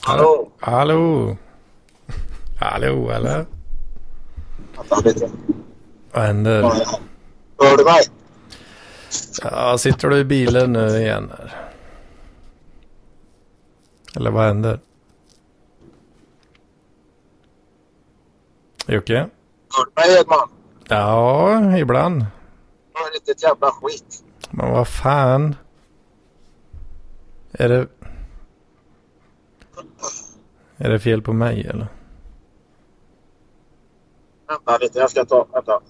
Hallå? Hallå? Hallå, eller? Vad händer? Hör du mig? Ja, sitter du i bilen nu igen? Här? Eller vad händer? Jocke? Hör du mig Edman? Ja, ibland. Hör inte ett jävla skit. Men vad fan? Är det... Är det fel på mig eller? Vänta lite, jag ska ta... Vänta.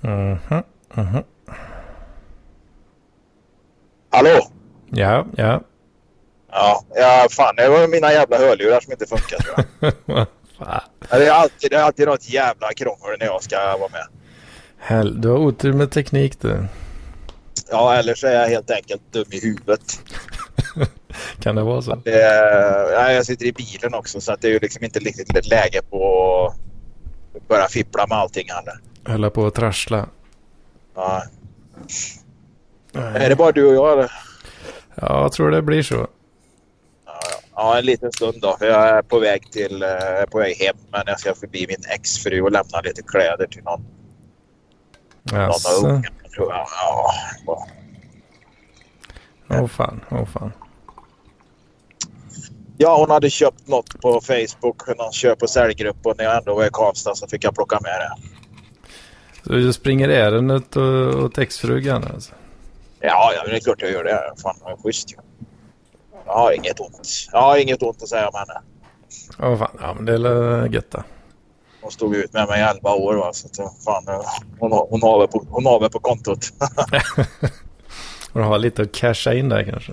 Mhm, mhm. Hallå? Ja, ja. Ja, ja fan det var mina jävla hörlurar som inte funkar tror jag. Ja, Det är alltid, det är alltid något jävla krångel när jag ska vara med. Hell, du har otur med teknik du. Ja, eller så är jag helt enkelt dum i huvudet. Kan det vara så? Det ja, jag sitter i bilen också så att det är ju liksom inte riktigt läge på att börja fippla med allting heller. Höll på att trassla. Ja. Är det bara du och jag eller? Ja, jag tror det blir så. Ja, en liten stund då. Jag är på väg till, eh, jag är på väg hem men jag ska förbi min exfru och lämna lite kläder till någon, någon av Jaså? ungarna tror jag. Åh fan, åh fan. ja, hon hade köpt något på Facebook, någon köp och säljgrupp och när jag ändå var i Karlstad så fick jag plocka med det. Så du springer ärendet och- åt exfrugan alltså? Ja, ja, det är klart jag gör det. Fan, vad schysst ju. Jag har inget ont. Jag har inget ont att säga om henne. Åh fan, ja men det är gött då. Hon stod ut med mig i 11 år. Va? Så att, eh, fan, eh, hon, har- hon, har väl på, hon har väl på kontot. Du har lite att casha in där kanske?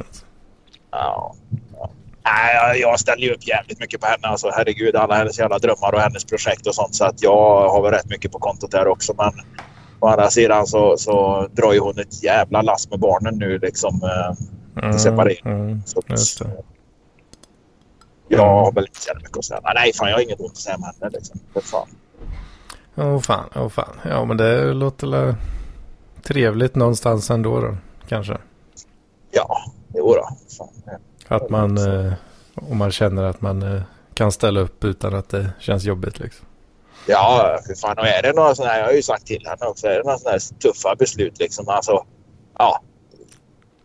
ja. ja. Nej, jag- ställer ju upp jävligt mycket på henne. Alltså, herregud, alla hennes jävla drömmar och hennes projekt och sånt. Så att jag har väl rätt mycket på kontot där också. Men å andra sidan så, så drar ju hon ett jävla lass med barnen nu. Liksom, eh, Mm, separering. mm, så. Jag har väl inte så mycket att säga. Nej, fan, jag har inget ont att säga om henne. Liksom. För fan. Åh fan, åh fan. Ja men det låter väl trevligt någonstans ändå då, kanske. Ja, jo då. Fan. Att man, eh, om man känner att man eh, kan ställa upp utan att det känns jobbigt liksom. Ja, för fan. Och är det några sådana här, jag har ju sagt till henne också, är det några sådana här tuffa beslut liksom, alltså, ja.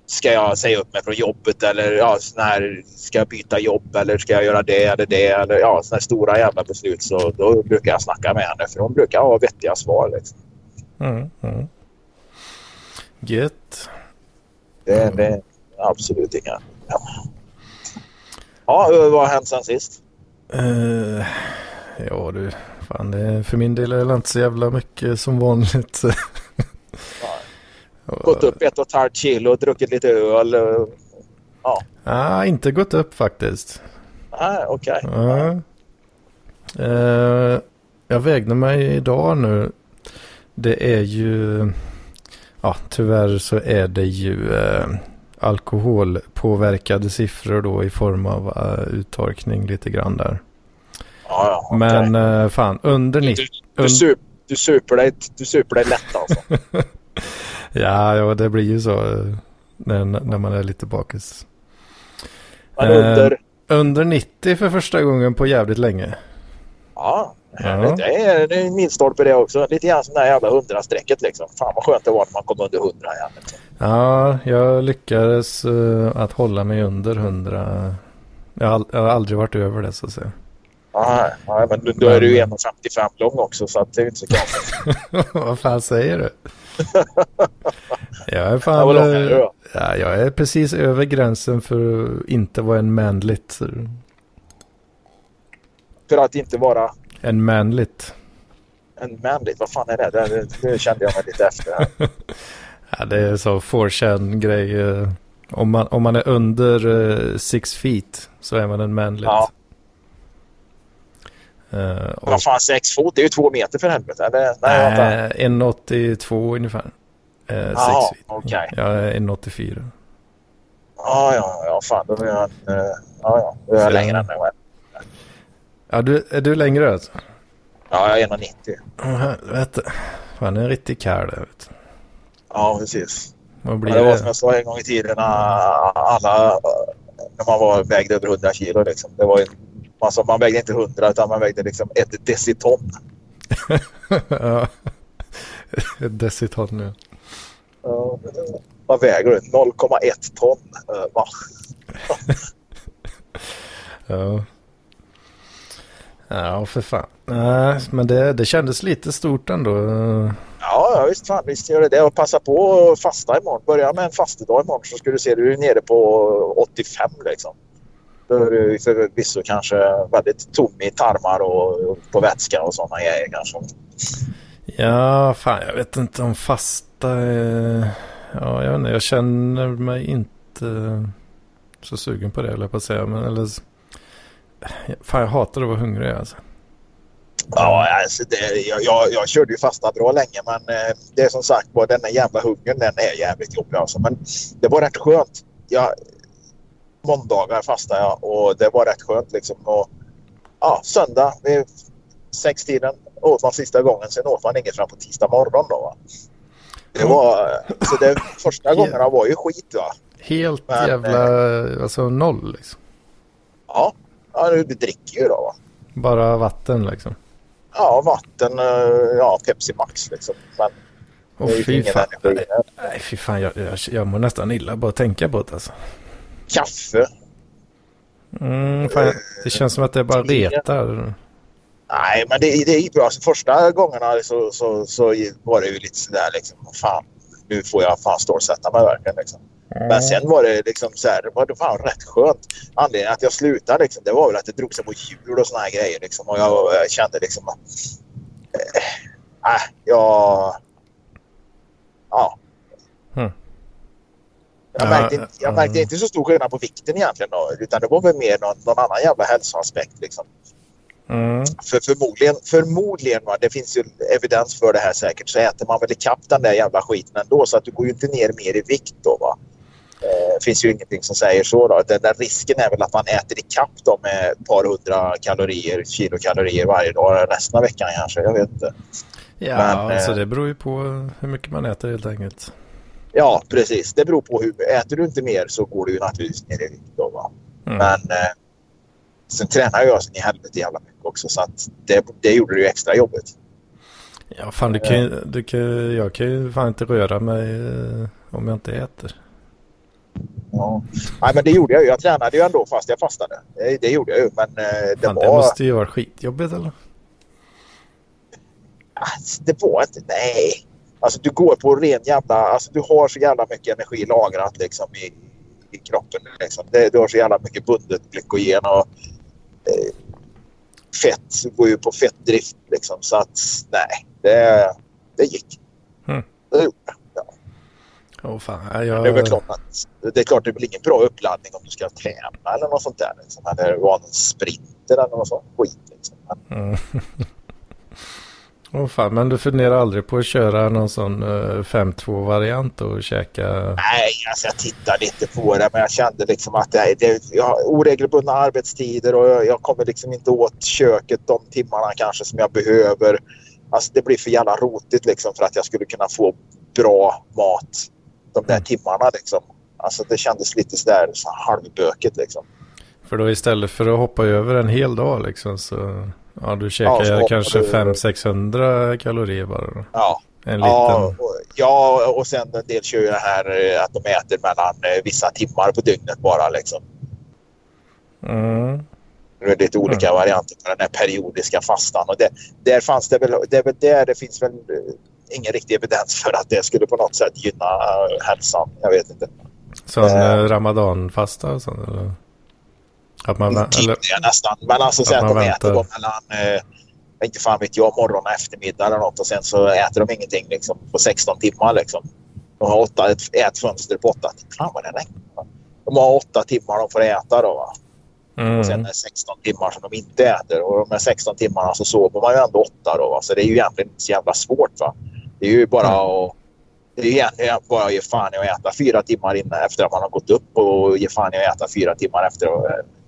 Ska jag säga upp mig från jobbet eller ja, sån ska jag byta jobb eller ska jag göra det eller det eller ja, sådana här stora jävla beslut så då brukar jag snacka med henne för hon brukar ha vettiga svar liksom. Mm, mm. Gött. Det, det är absolut inga. Ja, ja vad har hänt sen sist? Eh, ja du, fan det, för min del är det inte så jävla mycket som vanligt. Gått upp ett och ett halvt kilo och druckit lite öl. och- Ja, Ah, inte gått upp faktiskt. nej, okej. Ja. Eh, jag vägde mig idag nu. Det är ju, ja tyvärr så är det ju eh, alkoholpåverkade siffror då i form av eh, uttorkning lite grann där. Ja, ja. Men eh, fan under 90. Du, du, du, super dig, du super dig lätt alltså. Ja, ja, det blir ju så eh, när, när man är lite bakis. Men Eh, under... Under 90 för första gången på jävligt länge. Ja, Ja. det är, det är en milstolpe det också. Lite grann som det här jävla hundrastrecket liksom. Fan vad skönt det var när man kom under hundra igen. Liksom. Ja, jag lyckades eh, att hålla mig under 100. Jag har, jag har aldrig varit över det så att säga. Ja, men då, då är du ju 1,55 lång också så att det är inte så konstigt. Vad fan säger du? Jag är fan... vad lång är eh, du då? ja, jag är precis över gränsen för att inte vara en manligt. För att inte vara En manligt. en manligt. Vad fan är det? det? det- kände jag mig lite efter. Här. Ja, det är så 4chan grej. eh, Om man, om man är under uh, six feet så är man en manligt. Ja. Och, Vad fan, sex fot? Det är ju två meter för helvete. Eller, nej, vänta. nej, 1,82 ungefär. Uh, Jaha, okej. Jag är 1,84. Ja, ja, ja. Fan, då är jag, en, eh, ja, ja, är jag längre än själv. Ja, du, är du längre alltså? Ja, jag är 1,90. Åh helvete. Fan, en riktig karl där du. Ja, precis. Vad blir Ja, det var det? som jag sa en gång i tiden när alla när man var vägde över 100 kilo. Liksom. Det var ju, alltså, man vägde inte 100 utan man vägde liksom ett deciton. ja. Ett deciton nu. Ja, Vad väger du? 0,1 ton. Va? Ja. Ja, för fan. Nej, men det, det kändes lite stort ändå. Ja, ja visst, fan, visst gör det det. Och passa på att fasta imorgon. Börja med en fastedag imorgon så ska du se du är nere på 85 liksom. Då är du förvisso kanske väldigt tom i tarmar och, och på vätska och sådana grejer kanske. Ja, fan jag vet inte om fasta är... Ja, jag vet inte. Jag känner mig inte så sugen på det, eller på att säga. Men eller... Fan, jag hatar att vara hungrig alltså. Ja, alltså det, jag, jag, jag körde ju fasta bra länge men eh, det är som sagt var den där jävla hungern den är jävligt jobbig alltså. Men det var rätt skönt. Jag, måndagar fastade jag och det var rätt skönt liksom. Och, ja, söndag vid sextiden åt man sista gången. Sen åt man inget fram på tisdag morgon då. Va? Det var, så det första gångerna var ju skit va. Helt Men, jävla... Alltså noll liksom. Ja, ja du, dricker ju då va. Bara vatten liksom. Ja, vatten, eh, ja Pepsi Max liksom. Men Åh fy fan. Nej, fy fan. Jag, jag, jag mår nästan illa bara att tänka på det alltså. Kaffe. Mm, fan, det känns som att det bara retar. Nej, men det, det gick bra. Alltså, första gångerna så, så, så var det ju lite sådär liksom. Fan, nu får jag fan stålsätta mig verkligen. Liksom. Men sen var det liksom så här, det var fan rätt skönt. Anledningen att jag slutade liksom, det var väl att det drog sig mot jul och såna här grejer. Liksom. Och jag, jag kände liksom att... Äh, jag... Ja. Hmm. Jag märkte, inte, jag märkte inte så stor skillnad på vikten egentligen då, utan det var väl mer någon, någon annan jävla hälsoaspekt liksom. Mm. För förmodligen, förmodligen va, det finns ju evidens för det här säkert, så äter man väl ikapp den där jävla skiten ändå så att du går ju inte ner mer i vikt då va. Eh, finns ju ingenting som säger så då. Den där risken är väl att man äter ikapp då med ett par hundra kalorier, kilokalorier varje dag resten av veckan kanske. Jag vet inte. Ja, Men, alltså eh, det beror ju på hur mycket man äter helt enkelt. Ja, precis. Det beror på hur... Äter du inte mer så går du ju naturligtvis ner i vikt då va. Mm. Men eh, sen tränar jag sen i helvete jävla mycket också så att det, det gjorde det ju extra jobbigt. Ja, fan du kan, ju- du kan, jag kan ju fan inte röra mig eh, om jag inte äter. Ja. Nej, men det gjorde jag ju. Jag tränade ju ändå fast jag fastade. Det, det gjorde jag ju. Men eh, det Fan, det var... måste ju vara skitjobbigt eller? Alltså, det var inte... Nej. Alltså du går på ren jävla... Alltså du har så jävla mycket energi lagrat liksom i, i kroppen. Liksom. Det, du har så jävla mycket bundet glykogen och eh, fett. Du går ju på fettdrift liksom. Så att nej, det, det gick. Mm. Det gjorde det. Åh fan, jag... Det är väl klart att det är klart det blir ingen bra uppladdning om du ska träna eller något sånt där. Liksom. Eller vara en sprinter eller något sånt skit. Liksom. Mm. Åh fan, men du funderar aldrig på att köra någon sån eh, 5-2-variant och käka... Nej, alltså jag tittade lite på det men jag kände liksom att det, det, jag har oregelbundna arbetstider och jag, jag kommer liksom inte åt köket de timmarna kanske som jag behöver. Alltså det blir för jävla rotigt liksom för att jag skulle kunna få bra mat de där Mm. timmarna liksom. Alltså det kändes lite sådär så halvbökigt liksom. För då istället för att hoppa över en hel dag liksom så... Ja, du käkar hoppar kanske du- 500-600 kalorier bara. Ja, En Ja, liten... och, ja, och sen en del kör ju det här eh, att de äter mellan eh, vissa timmar på dygnet bara liksom. Mm. Det är lite olika varianter på den här periodiska fastan. Och det, där fanns det väl, det är väl där det finns väl eh, ingen riktig evidens för att det skulle på något sätt gynna hälsan. Jag vet inte. Eh. eh, ramadanfasta och sånt eller? Att man... Eller, nästan. Men alltså Att säg att man de äter väntar. då mellan, eh, inte fan vet jag, morgon och eftermiddag eller något och sen så äter de ingenting liksom på 16 timmar liksom. De har åtta, ett ätfönster på åtta timmar. Vad det länge. De har åtta timmar de får äta då va. Och sen mm. är det 16 timmar som de inte äter. Och de här 16 timmarna så sover man ju ändå åtta då. Va? Så det är ju egentligen inte så jävla svårt. Va? Det är ju bara att... Det är egentligen bara att ge fan i att äta fyra timmar innan efter att man har gått upp och ge fan i att äta fyra timmar efter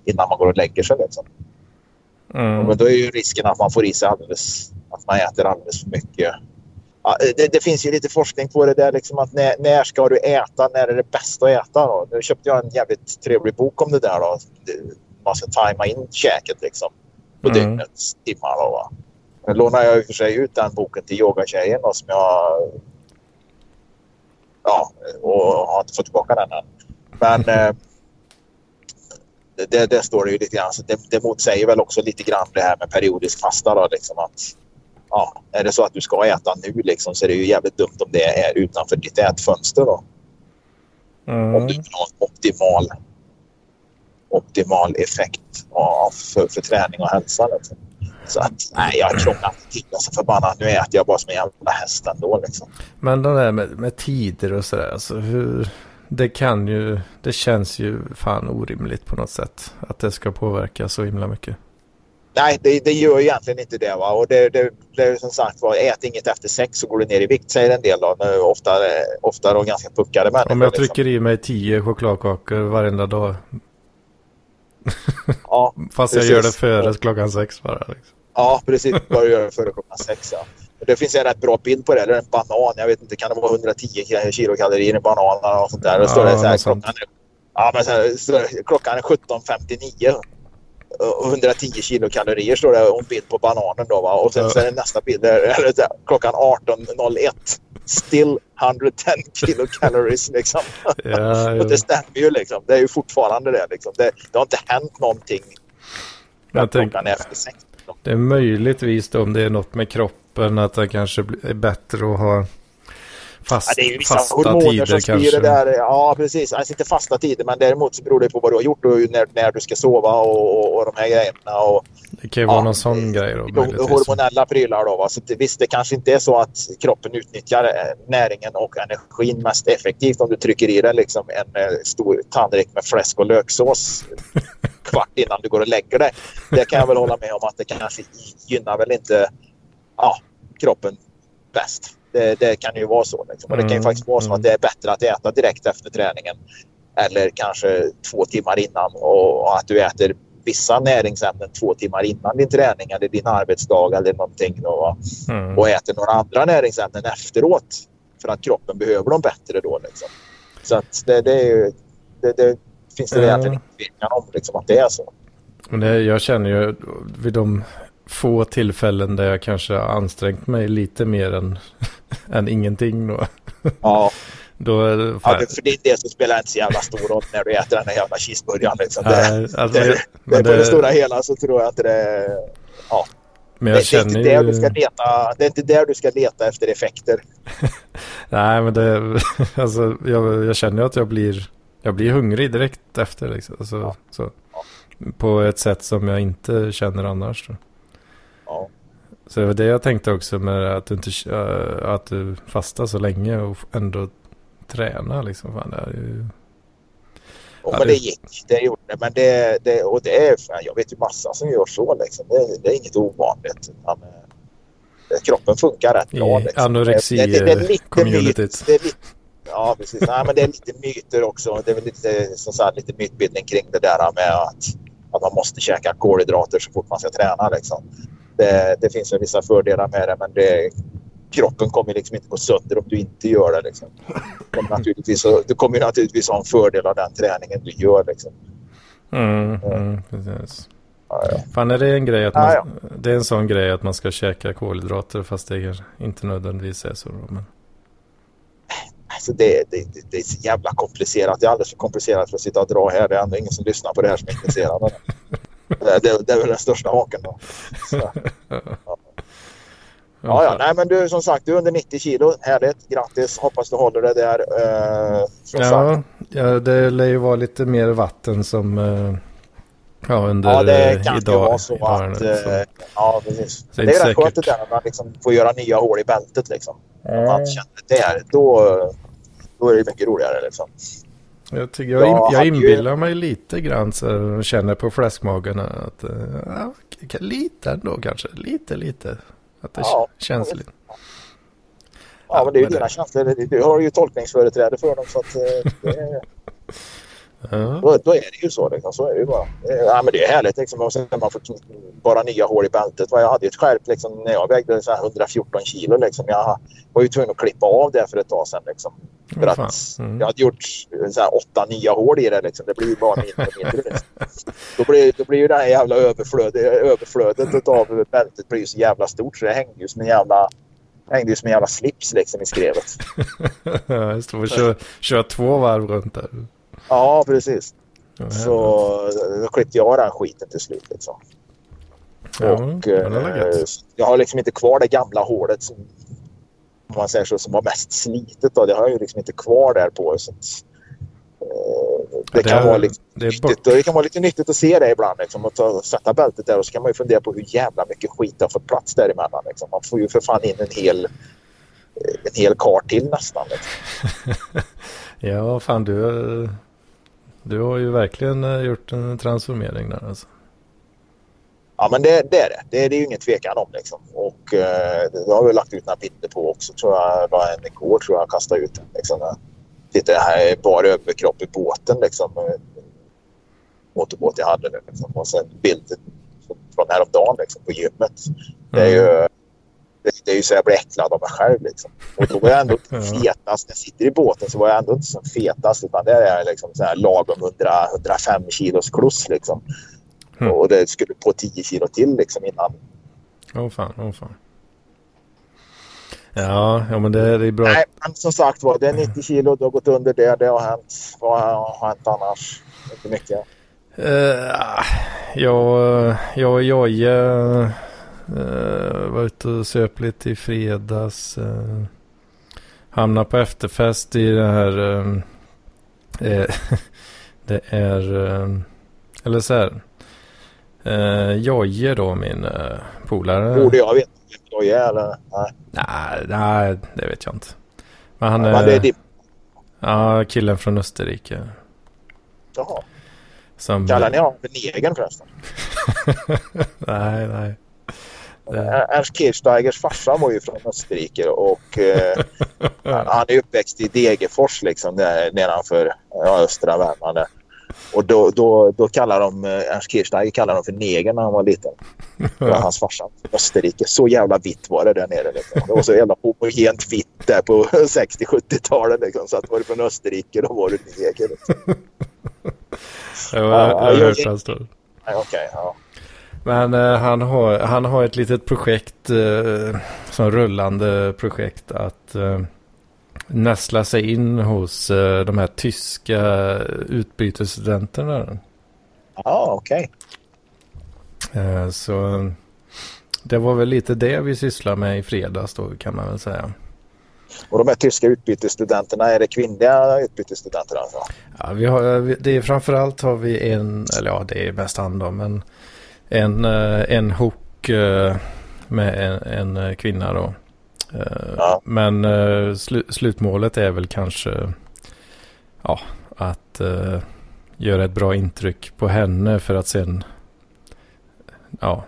innan man går och lägger sig. Liksom. Mm. Men då är ju risken att man får i sig alldeles... Att man äter alldeles för mycket ja, det, det, finns ju lite forskning på det där liksom att när, när, ska du äta? När är det bäst att äta? Då? Nu köpte jag en jävligt trevlig bok om det där. Då. Man ska tajma in käket liksom på mm. dygnets timmar. Då, va? Nu lånar jag i och för sig ut den boken till yogatjejen då, som jag... Ja, och har inte fått tillbaka den än. Men eh, det, det, står det ju lite grann. Så det, det motsäger väl också lite grann det här med periodisk fasta. Då, liksom att, ja, är det så att du ska äta nu liksom, så är det ju jävligt dumt om det är utanför ditt ätfönster. Då. Mm. Om du vill ha en optimal, optimal effekt av, för, för träning och hälsa. Liksom. Så att nej, jag krånglar inte till så förbannat. Nu äter jag bara som en jävla häst ändå. Liksom. Men det där med, med tider och sådär. Alltså hur, det kan ju, det känns ju fan orimligt på något sätt. Att det ska påverka så himla mycket. Nej, det, det gör egentligen inte det. Va? Och det, det, det som sagt var, ät inget efter sex så går du ner i vikt säger en del. Då. Nu, ofta, ofta då ganska puckade människor. Om jag liksom. trycker i mig tio chokladkakor varenda dag. Ja, Fast precis. jag gör det före klockan sex bara. Liksom. Ja, precis. Bara gör det före klockan sex. Ja. Det finns en rätt bra bild på det. Är en banan. Jag vet inte, kan det vara 110 kilokalorier i en banan och sånt där? Det står det så här, klockan, är, ja, men så här, klockan är 17.59 110 kilokalorier står det och en bild på bananen då va? Och sen ja. så är det nästa bild där, eller klockan 18.01 still 110 kilocalories liksom. Ja, och det stämmer ju liksom. Det är ju fortfarande det liksom. Det, det har inte hänt någonting jag klockan efter sex. Liksom. Det är möjligtvis då om det är något med kroppen att det kanske är bättre att ha Fast, ja, det är vissa fasta tider som styr kanske. det där. Ja, precis. Alltså inte fasta tider, men däremot så beror det på vad du har gjort och när, när du ska sova och, och, och de här grejerna. Och, det kan ju vara någon sån grej då. Hormonella prylar då. Va? Så det, visst, det kanske inte är så att kroppen utnyttjar eh, näringen och energin mest effektivt om du trycker i dig liksom en eh, stor tallrik med fläsk och löksås kvart innan du går och lägger dig. Det kan jag väl hålla med om att det kanske gynnar väl inte ja, kroppen bäst. Det, det, kan ju vara så. Liksom. Och det kan ju mm, faktiskt vara så att mm. det är bättre att äta direkt efter träningen eller kanske två timmar innan och att du äter vissa näringsämnen två timmar innan din träning eller din arbetsdag eller någonting. Då, mm. Och äter några andra näringsämnen efteråt för att kroppen behöver dem bättre då. Liksom. Så att det, det, är, det, det finns det mm. egentligen inte tvekan om liksom, att det är så. Men jag känner ju vid de få tillfällen där jag kanske har ansträngt mig lite mer än, än ingenting då. Ja. Då, ja, för din del så spelar det inte så jävla stor roll när du äter den där jävla cheeseburgaren. Liksom. Det, alltså, det, det, det, på det stora hela så tror jag att det är... Ja. Men jag det, känner det, är inte där du ska leta, det är inte där du ska leta efter effekter. Nej, men det... Alltså, jag, jag känner att jag blir... Jag blir hungrig direkt efter. Liksom. Alltså, ja. så, på ett sätt som jag inte känner annars. Så. Ja. Så det var det jag tänkte också med att du, inte, äh, att du fastar så länge och ändå tränar liksom. Fan, det är ju... Oh, men det gick, det gjorde det. Men det, det, och det är, jag vet ju massa som gör så liksom. Det, det är inget ovanligt. Man, eh, kroppen funkar rätt bra. Liksom. Anorexi-communityt. Ja, precis. Nej, men det är lite myter också. Det är väl lite, som sagt, lite mytbildning kring det där med att, att man måste käka kolhydrater så fort man ska träna. Liksom det, det finns vissa fördelar med det men det, kroppen kommer liksom inte gå sönder om du inte gör det. Liksom. Du, kommer naturligtvis, du kommer naturligtvis ha en fördel av den träningen du gör. Liksom. Mm, mm, precis. Ja, ja. Fan är det en grej att man, ja, det är en sån grej att man ska käka kolhydrater fast det inte nödvändigtvis är så. Men... Alltså det, det, det, det, är så jävla komplicerat. Det är alldeles för komplicerat för att sitta och dra här. Det är ändå ingen som lyssnar på det här som är intresserad. det, det, är väl den största haken då. Så, ja. Ja, ja, nej men du som sagt, du är under 90 kilo. Härligt, grattis. Hoppas du håller det där. Eh, ja, ja, det lär ju vara lite mer vatten som eh, ja, under Ja, det kan idag, ju vara så att... Eh, ja, precis. Så det är rätt skönt det där att man liksom får göra nya hål i bältet liksom. Om man känner det, då, då är det mycket roligare liksom. Jag, tycker, jag, jag, jag inbillar ju... mig lite grann så känner på fläskmagen att uh, ja, lite ändå kanske. Lite, lite. Att det ja, känns lite. Ja, men det är ju dina känslor. Du har ju tolkningsföreträde för dem så att eh, det är... Ja. Då, då, är det ju så. Liksom. Så är det ju bara. Ja, men det är härligt. Liksom. Och sen man får bara nya hål i bältet. Jag hade ett skärp liksom, när jag vägde så 114 kilo. Liksom. Jag var ju tvungen att klippa av det för ett tag sedan. Liksom. För att mm. jag hade gjort så här, åtta nya hål i det. Liksom. Det blir ju bara mindre och mindre. Liksom. Då blir, då blir ju det här jävla överflödet, överflödet av bältet blir så jävla stort så det hängde ju som en jävla hängde ju som en jävla slips liksom i skrevet. just det. Kör, kör två varv runt där. Ja, precis. Ja, så då klippte jag den skiten till slut. Liksom. Ja, och eh, jag har liksom inte kvar det gamla hålet som, man säger så, som var mest slitet. Då. Det har jag ju liksom inte kvar där på. Så att, eh, det, det, kan är, vara det, nyttigt, det kan vara lite nyttigt att se det ibland. Liksom, och ta, sätta bältet där och så kan man ju fundera på hur jävla mycket skit har fått plats däremellan. Liksom. Man får ju för fan in en hel, en hel kar till nästan. Liksom. ja, fan du du har ju verkligen eh, gjort en transformering där alltså. Ja, men det, det är det. Det är det ju ingen tvekan om. Liksom. Och eh, det har vi lagt ut några bilder på också. Tror jag var en igår tror jag kastade ut den. Liksom. Titta, det här är bara överkropp i båten. Liksom. Motorbåt jag hade nu. Liksom. Och sen bilder från häromdagen liksom, på gymmet. Det är ju det, är ju så jag blir äcklad av mig själv. Liksom. Och då var jag ändå inte fetast. När jag sitter i båten så var jag ändå inte som fetast. Utan det är liksom så här lagom 100, 105 kilos kloss. Liksom. Mm. Och det skulle på 10 kilo till liksom innan. Åh oh, fan, åh oh, fan. Ja, ja men det, det är bra. Nej, men som sagt var det är 90 kilo. Du har gått under det. Det har hänt. Vad har hänt annars? Inte mycket. Uh, jag, jag och Jojje Uh, var ute och söp lite i fredags. Uh, hamnade på efterfest i det här. Uh, det är, uh, eller så här. Uh, Jojje då, min uh, polare. Borde jag veta vem Jojje är eller? Nej. nej, det vet jag inte. Men han är... det är Ja, killen från Österrike. Jaha. Som... Kallar ni honom för negern förresten? nej, nej. Ernst Kirchsteigers farsa var ju från Österrike och eh, han, är uppväxt i Degerfors liksom nedanför ja, östra Värmland. Och då, då, då kallar de eh, Ernst Kirchsteiger kallar de för neger när han var liten. Det var hans farsa Österrike. Så jävla vitt var det där nere. Liksom. Det var så jävla homogent vitt där på 60-70-talet. Liksom. Så att var du från Österrike då var du neger. Liksom. jag har hört hans. Okej, ja. Men eh, han, har, han har ett litet projekt, eh, som rullande projekt att eh, nästla sig in hos eh, de här tyska utbytesstudenterna. Ja, ah, okej. Okay. Eh, så det var väl lite det vi sysslade med i fredags då kan man väl säga. Och de här tyska utbytesstudenterna, är det kvinnliga utbytesstudenter alltså? Ja, vi har, det är framförallt har vi en, eller ja det är mest han då, men en, eh, en hook eh, med en, en eh, kvinna då. Ja. Men sl slutmålet är väl kanske ja, att uh, göra ett bra intryck på henne för att sen ja,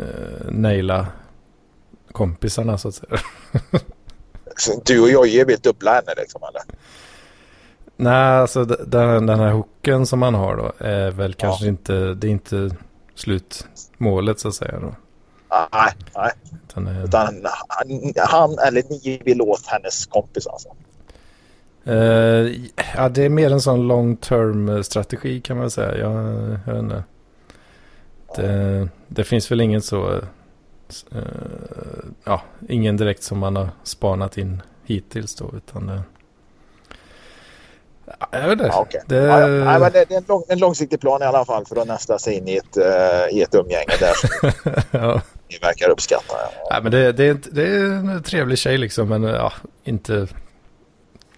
uh, naila kompisarna så att säga. du och Jojje vill dubbla henne liksom eller? Nej, alltså den, den här hooken som man har då är väl kanske ja. inte, det är inte slutmålet så att säga. Då. Nej, nej. Utan, eh, Utan han, han, eller ni vill åt hennes kompis alltså? Uh, ja, det är mer en sån long term strategi kan man säga. Jag, jag vet inte. Det, det finns väl ingen så... Uh, ja, ingen direkt som man har spanat in hittills då. Utan det, jag vet inte. Ja, okay. det... Ja, ja. Nej, det, är en, lång, en, långsiktig plan i alla fall för att nästa sig in i ett, uh, i ett umgänge där som ja. ni verkar uppskatta. Ja. Nej, men det, det, är, det är en trevlig tjej liksom, men ja, inte,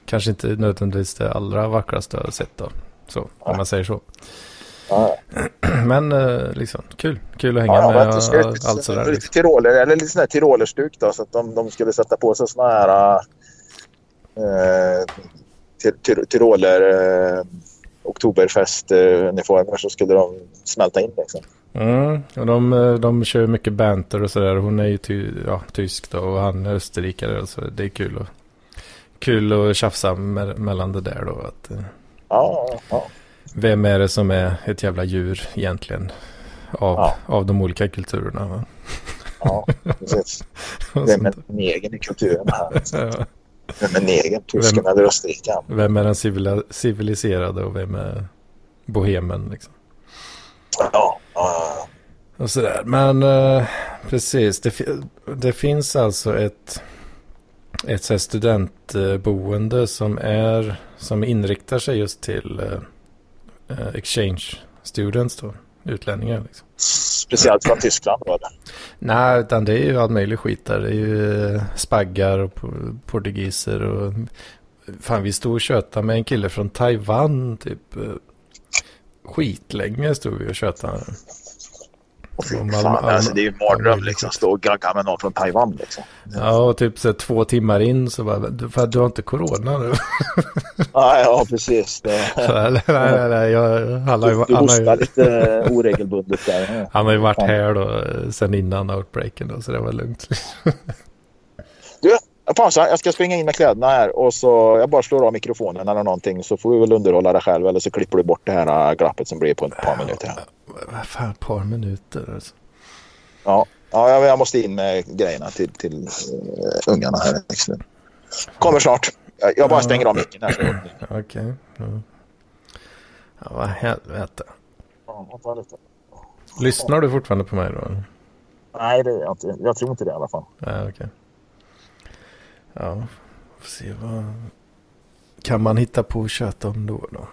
kanske inte nödvändigtvis det allra vackraste jag har sett då. Så, om man säger så. Men uh, liksom kul, kul att hänga ja, med och allt sådär. Lite tiroler, eller lite sån här tirolerstuk då så att de, de skulle sätta på sig såna här uh, Tyroler eh, Oktoberfest-uniformer så skulle de smälta in liksom. Mm, och de, eh, de kör mycket banter och sådär. Hon är ju ty, ja, tysk då och han är österrikare. Så det är kul, och, kul att tjafsa me mellan det där då. Att, eh, ja, ja. vem är det som är ett jävla djur egentligen? Av, Ja. av de olika kulturerna. Va? Ja, precis. Vem är sånt negern i kulturen här? Vem är negern? Tysken eller österrikaren? Vem är den civila, civiliserade och vem är bohemen liksom? Ja, ja. Och sådär. Men eh, precis, det, det finns alltså ett, ett så studentboende som, är, som inriktar sig just till eh, eh, exchange students då, utlänningar. Liksom. Speciellt från Tyskland då? Nej, utan det är ju all möjlig skit där. Det är ju eh, spaggar och portugiser och... Fan, vi stod och tjötade med en kille från Taiwan typ. Eh, skitlänge stod vi och tjötade. Och fy fan, all- all- alltså, det är ju en mardröm liksom. Stå och gagga med någon från Taiwan liksom. Ja, och typ så två timmar in så bara, "Du- för du har inte corona nu? Ja, ja precis. Det, nej, nej, nej, jag, han, har ju, du, hostar lite oregelbundet där. han har ju varit här då eh, sen innan outbreaken då, så det var lugnt. Här, jag ska springa in med kläderna här och så jag bara slår av mikrofonen eller någonting så får vi väl underhålla det själv eller så klipper du bort det här äh, glappet som blir på ett par minuter. Här. Vad fan, ett par minuter alltså. Ja, ja jag, måste in med grejerna till, till uh, ungarna här. Kommer snart. Jag, jag bara stänger av micken här. Okej. Ja. ja, vad helvete. Ja. Lyssnar du fortfarande på mig då? Nej, det jag inte. Jag tror inte det i alla fall. Nej, okej. Ja, får se vad kan man hitta på att köta om då då.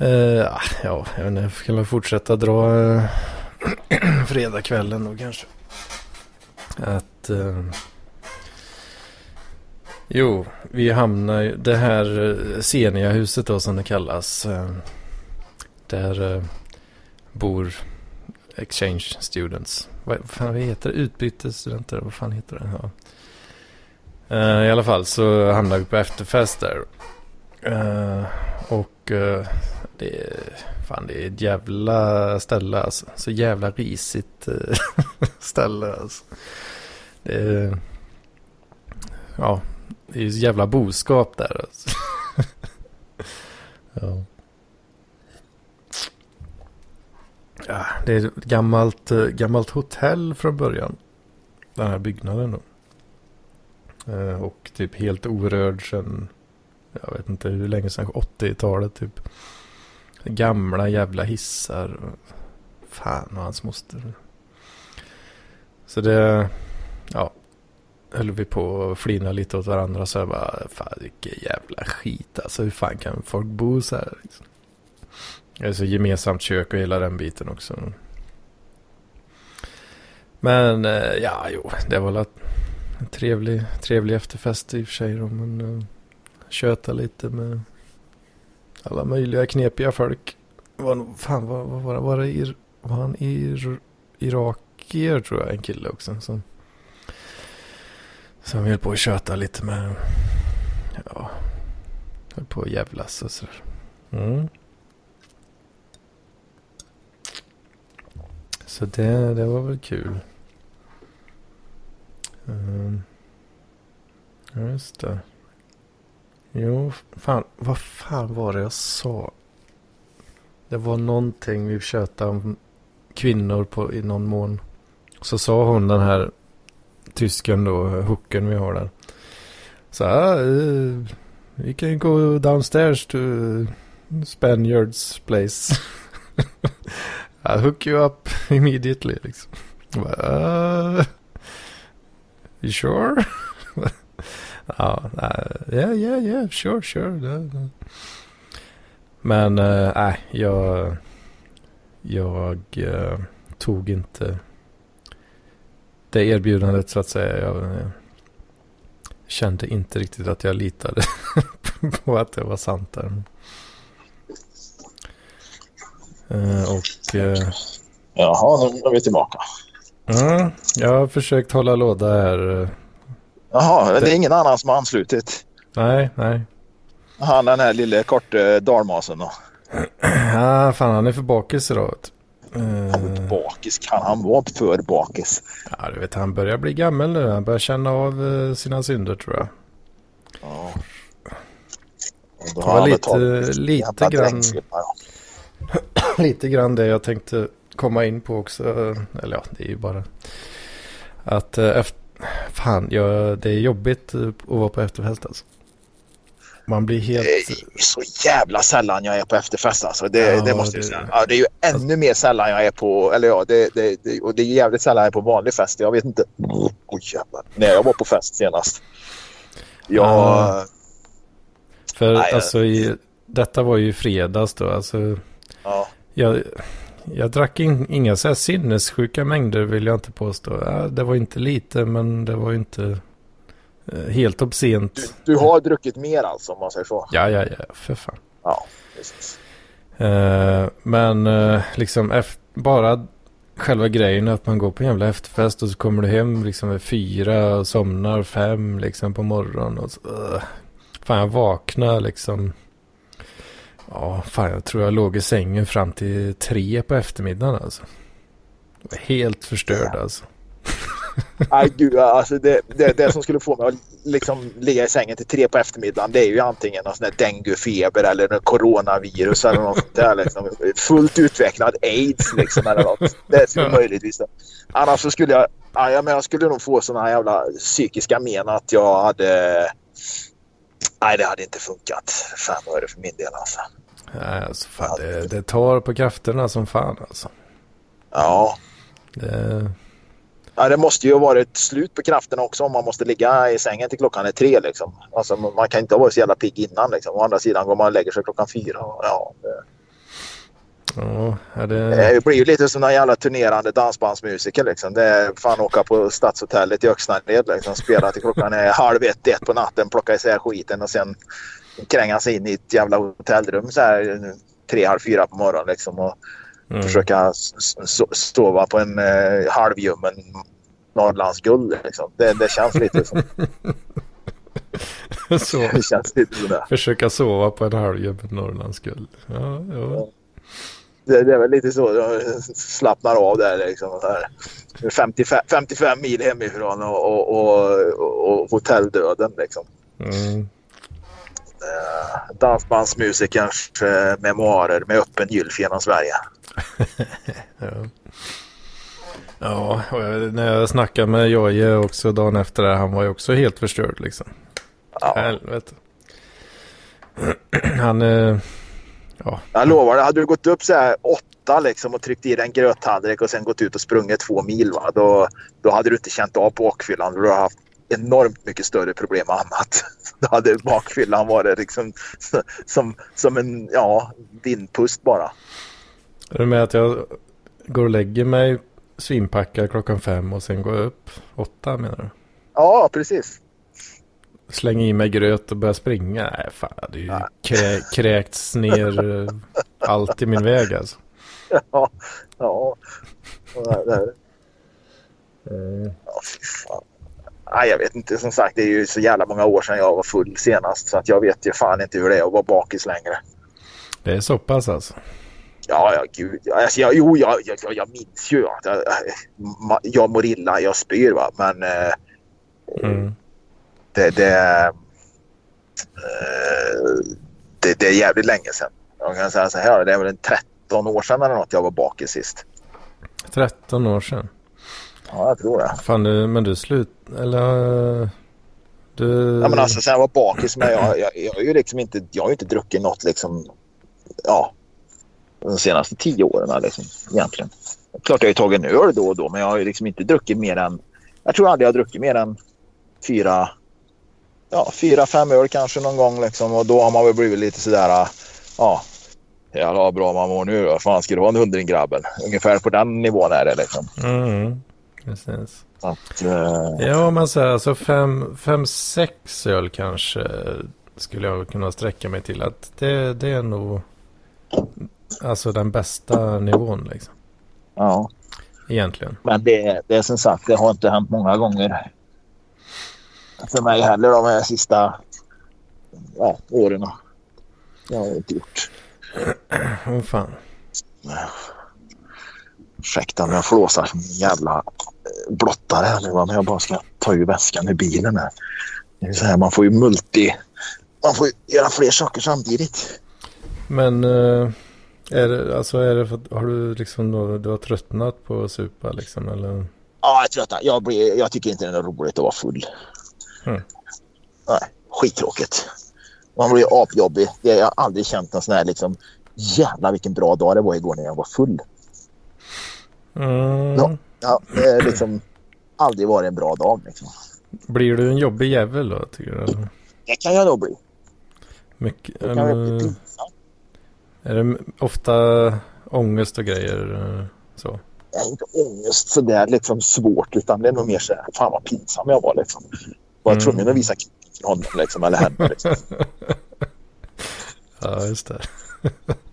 Uh, ja, jag vet inte, jag kan väl fortsätta dra uh, fredagskvällen då kanske. Att... Uh, jo, vi hamnar ju... Det här uh, Senia-huset då som det kallas. Uh, där bor exchange students. Vad fan vad heter det? Utbytesstudenter? Vad fan heter det? Ja. Eh, I alla fall så hamnade vi på efterfest där. Eh, och eh, det är, fan, det är ett jävla ställe alltså. Så jävla risigt ställe alltså. Det är, ja, det är ju så jävla boskap där alltså. ja. Ja, det är ett gammalt, gammalt hotell från början. Den här byggnaden då. Eh, och typ helt orörd sedan, jag vet inte hur länge sedan, 80-talet typ. Gamla jävla hissar. Fan och hans moster. Så det, ja. Höll vi på att flina lite åt varandra så jag bara, fan vilken jävla skit alltså. Hur fan kan folk bo så här liksom? Alltså gemensamt kök och hela den biten också. Men eh, ja, jo, det var väl en trevlig, trevlig efterfest i och för sig. Då, men eh, uh, köta lite med alla möjliga knepiga folk. Var, fan, var, var, var, var det? Ir, var han ir, irakier tror jag, en kille också. Som, som höll på att köta lite med. Ja, höll på att jävlas och sådär. Mm. Så det, det var väl kul. Um, just det. Jo, fan, vad fan var det jag sa? Det var någonting vi tjötade om kvinnor på, i någon mån. Så sa hon den här tysken då, hooken vi har där. Så här, uh, we can go downstairs to Spaniards place. I hook you up immediately liksom. Bara, uh, you sure? ja, nej, yeah, yeah, yeah, sure, sure. Men eh, nej, äh, jag, jag äh, tog inte det erbjudandet så att säga. Jag, eh, kände inte riktigt att jag litade på att det var sant där. Och Jaha, nu är vi tillbaka mm, jag har försökt hålla låda här. Jaha, det är ingen annan som har anslutit. Nej, nej. Han den här lille korte dalmasen då. Ja, fan han är för bakis idag. Han Eh, bakis. Kan han vara för bakis? Ja, du vet han börjar bli gammal nu. Han börjar känna av eh, sina synder tror jag. Ja. Det var lite, lite grann, lite grann det jag tänkte komma in på också. Eller ja, det är ju bara att eh, efter, fan, jag, det är jobbigt eh, att vara på efterfest alltså. Man blir helt... Det är så jävla sällan jag är på efterfest alltså. Det, Ja, det måste jag det- säga. Ja, det är ju ännu mer sällan jag är på, eller ja, det, det, det, och det är jävligt sällan jag är på vanlig fest. Jag vet inte. Oj jävlar. När jag var på fest senast. Jag, Ja. För Nej, jag- alltså i, detta var ju fredags då. Alltså, ja. jag, jag drack in, inga så här sinnessjuka mängder vill jag inte påstå. Ja, det var inte lite men det var inte eh, helt obscent. Du, du har druckit mer alltså om man säger så. Ja, ja, ja, för fan. Ja, precis. Eh, men eh, liksom bara själva grejen att man går på en jävla efterfest och så kommer du hem liksom vid fyra och somnar fem liksom på morgonen. Och så, uh, fan jag vaknar liksom. Ja, fan jag tror jag låg i sängen fram till tre på eftermiddagen alltså. Jag var helt förstörd alltså. Nej, gud, alltså det, det, det som skulle få mig att liksom ligga i sängen till tre på eftermiddagen det är ju antingen någon sån här denguefeber eller någon coronavirus eller något sånt där. Liksom. Fullt utvecklad aids liksom eller något. Det skulle möjligtvis det. Annars så skulle jag, ja, men jag skulle nog få såna här jävla psykiska men att jag hade... Nej, det hade inte funkat. Är det för min del alltså. Nej, alltså fan, det, det tar på krafterna som fan alltså. Ja, Det, Ja, det måste ju ha varit slut på kraften också om man måste ligga i sängen till klockan är tre. Liksom. Alltså, man kan inte ha varit så jävla pigg innan. Liksom. Å andra sidan går man och lägger sig klockan fyra. Ja, det, ja, det, det blir ju lite som en jävla turnerande dansbandsmusiker. Liksom. Det är fan åka på Stadshotellet i Öxnarled. Liksom. Spela till klockan är halv ett, ett på natten, plocka isär skiten och sen kränga sig in i ett jävla hotellrum så här tre, halv fyra på morgonen. Liksom, och mm. försöka sova på en eh, halvljummen Norrlandsguld. Liksom. Det, det känns lite som så. det. Känns lite sådär. Försöka sova på en halvgubbe Norrlandsguld. Ja, ja. Det, det är väl lite så jag slappnar av där. Liksom, här. 55, 55 mil hemifrån och, och, och, och hotelldöden. Liksom. Mm. Eh, dansbandsmusikerns eh, memoarer med öppen gylf genom Sverige. Ja. Ja, och jag, när jag snackade med Jojje också dagen efter det, han var ju också helt förstörd liksom. Ja. Helvete. Han, eh, ja, Jag lovar, hade du gått upp så här åtta liksom, och tryckt i dig en gröttallrik och sen gått ut och sprungit två mil va? Då, då hade du inte känt av bakfyllan. Du hade haft enormt mycket större problem med annat. Då hade bakfyllan varit liksom som, som en ja, vindpust bara. är det med att jag går och lägger mig svinpackad klockan fem och sen går jag upp åtta menar du? Ja, precis. Slänger i mig gröt och börjar springa? Nej, fan, det är ju krä, kräkts ner eh, allt i min väg alltså. Ja, ja. Ja, ja, fy fan. Nej, jag vet inte. Som sagt, det är ju så jävla många år sedan jag var full senast. Så att jag vet ju fan inte hur det är att vara bakis längre. Det är så pass alltså. Ja, ja, gud. Alltså, jag, jo, jag, jag, jag- minns ju att jag, jag mår illa, jag spyr va. Men eh, Mm. det, det, eh, det, det är jävligt länge sedan. Jag kan säga så här, det är väl en 13 år sedan eller något jag var bakis sist. 13 år sedan. Ja, jag tror det. Fan, du, men du slut... Eller... Du... Ja, men alltså sen jag var bakis, men jag, jag, jag har ju liksom inte, jag har ju inte druckit något liksom, ja, de senaste tio åren liksom, egentligen. Klart jag har ju tagit en öl då och då, men jag har ju liksom inte druckit mer än, jag tror aldrig jag har druckit mer än fyra, ja, fyra, fem öl kanske någon gång liksom. Och då har man väl blivit lite sådär, ja, jävlar vad bra man mår nu. Vad fan ska det vara en hundring grabben? Ungefär på den nivån är det liksom. Mm. Precis. Att, eh, Ja, men så här, alltså fem, fem, sex öl kanske skulle jag kunna sträcka mig till. Att det, det är nog alltså den bästa nivån liksom. ja. Egentligen. Men det, det är som sagt, det har inte hänt många gånger för mig heller de här sista ja, åren. Det har jag inte gjort. Åh fan. Ursäkta om jag flåsar som en jävla blottare här nu va, men jag bara ska ta ur väskan ur bilen här. Det är så här, man får ju multi man får göra fler saker samtidigt. Men uh, är det, alltså är det för, har du liksom då, du har tröttnat på att supa liksom eller? Ja, jag tröttnar. Jag, blir, jag tycker inte det är roligt att vara full. Mm. Nej, skittråkigt. Man blir apjobbig. Jag har aldrig känt en sån här liksom jävlar vilken bra dag det var igår när jag var full. Mm. Ja, det är liksom aldrig varit en bra dag. Liksom. Blir du en jobbig jävel då tycker du? Eller? Det kan jag nog bli. Mycket, Det kan jag eller, bli. är det ofta ångest och grejer eh, så? Det är inte ångest sådär liksom svårt utan det är nog mer så här, fan vad pinsam jag var liksom. Var jag Mm. tvungen att visa honom liksom, eller henne liksom. Ja, just det.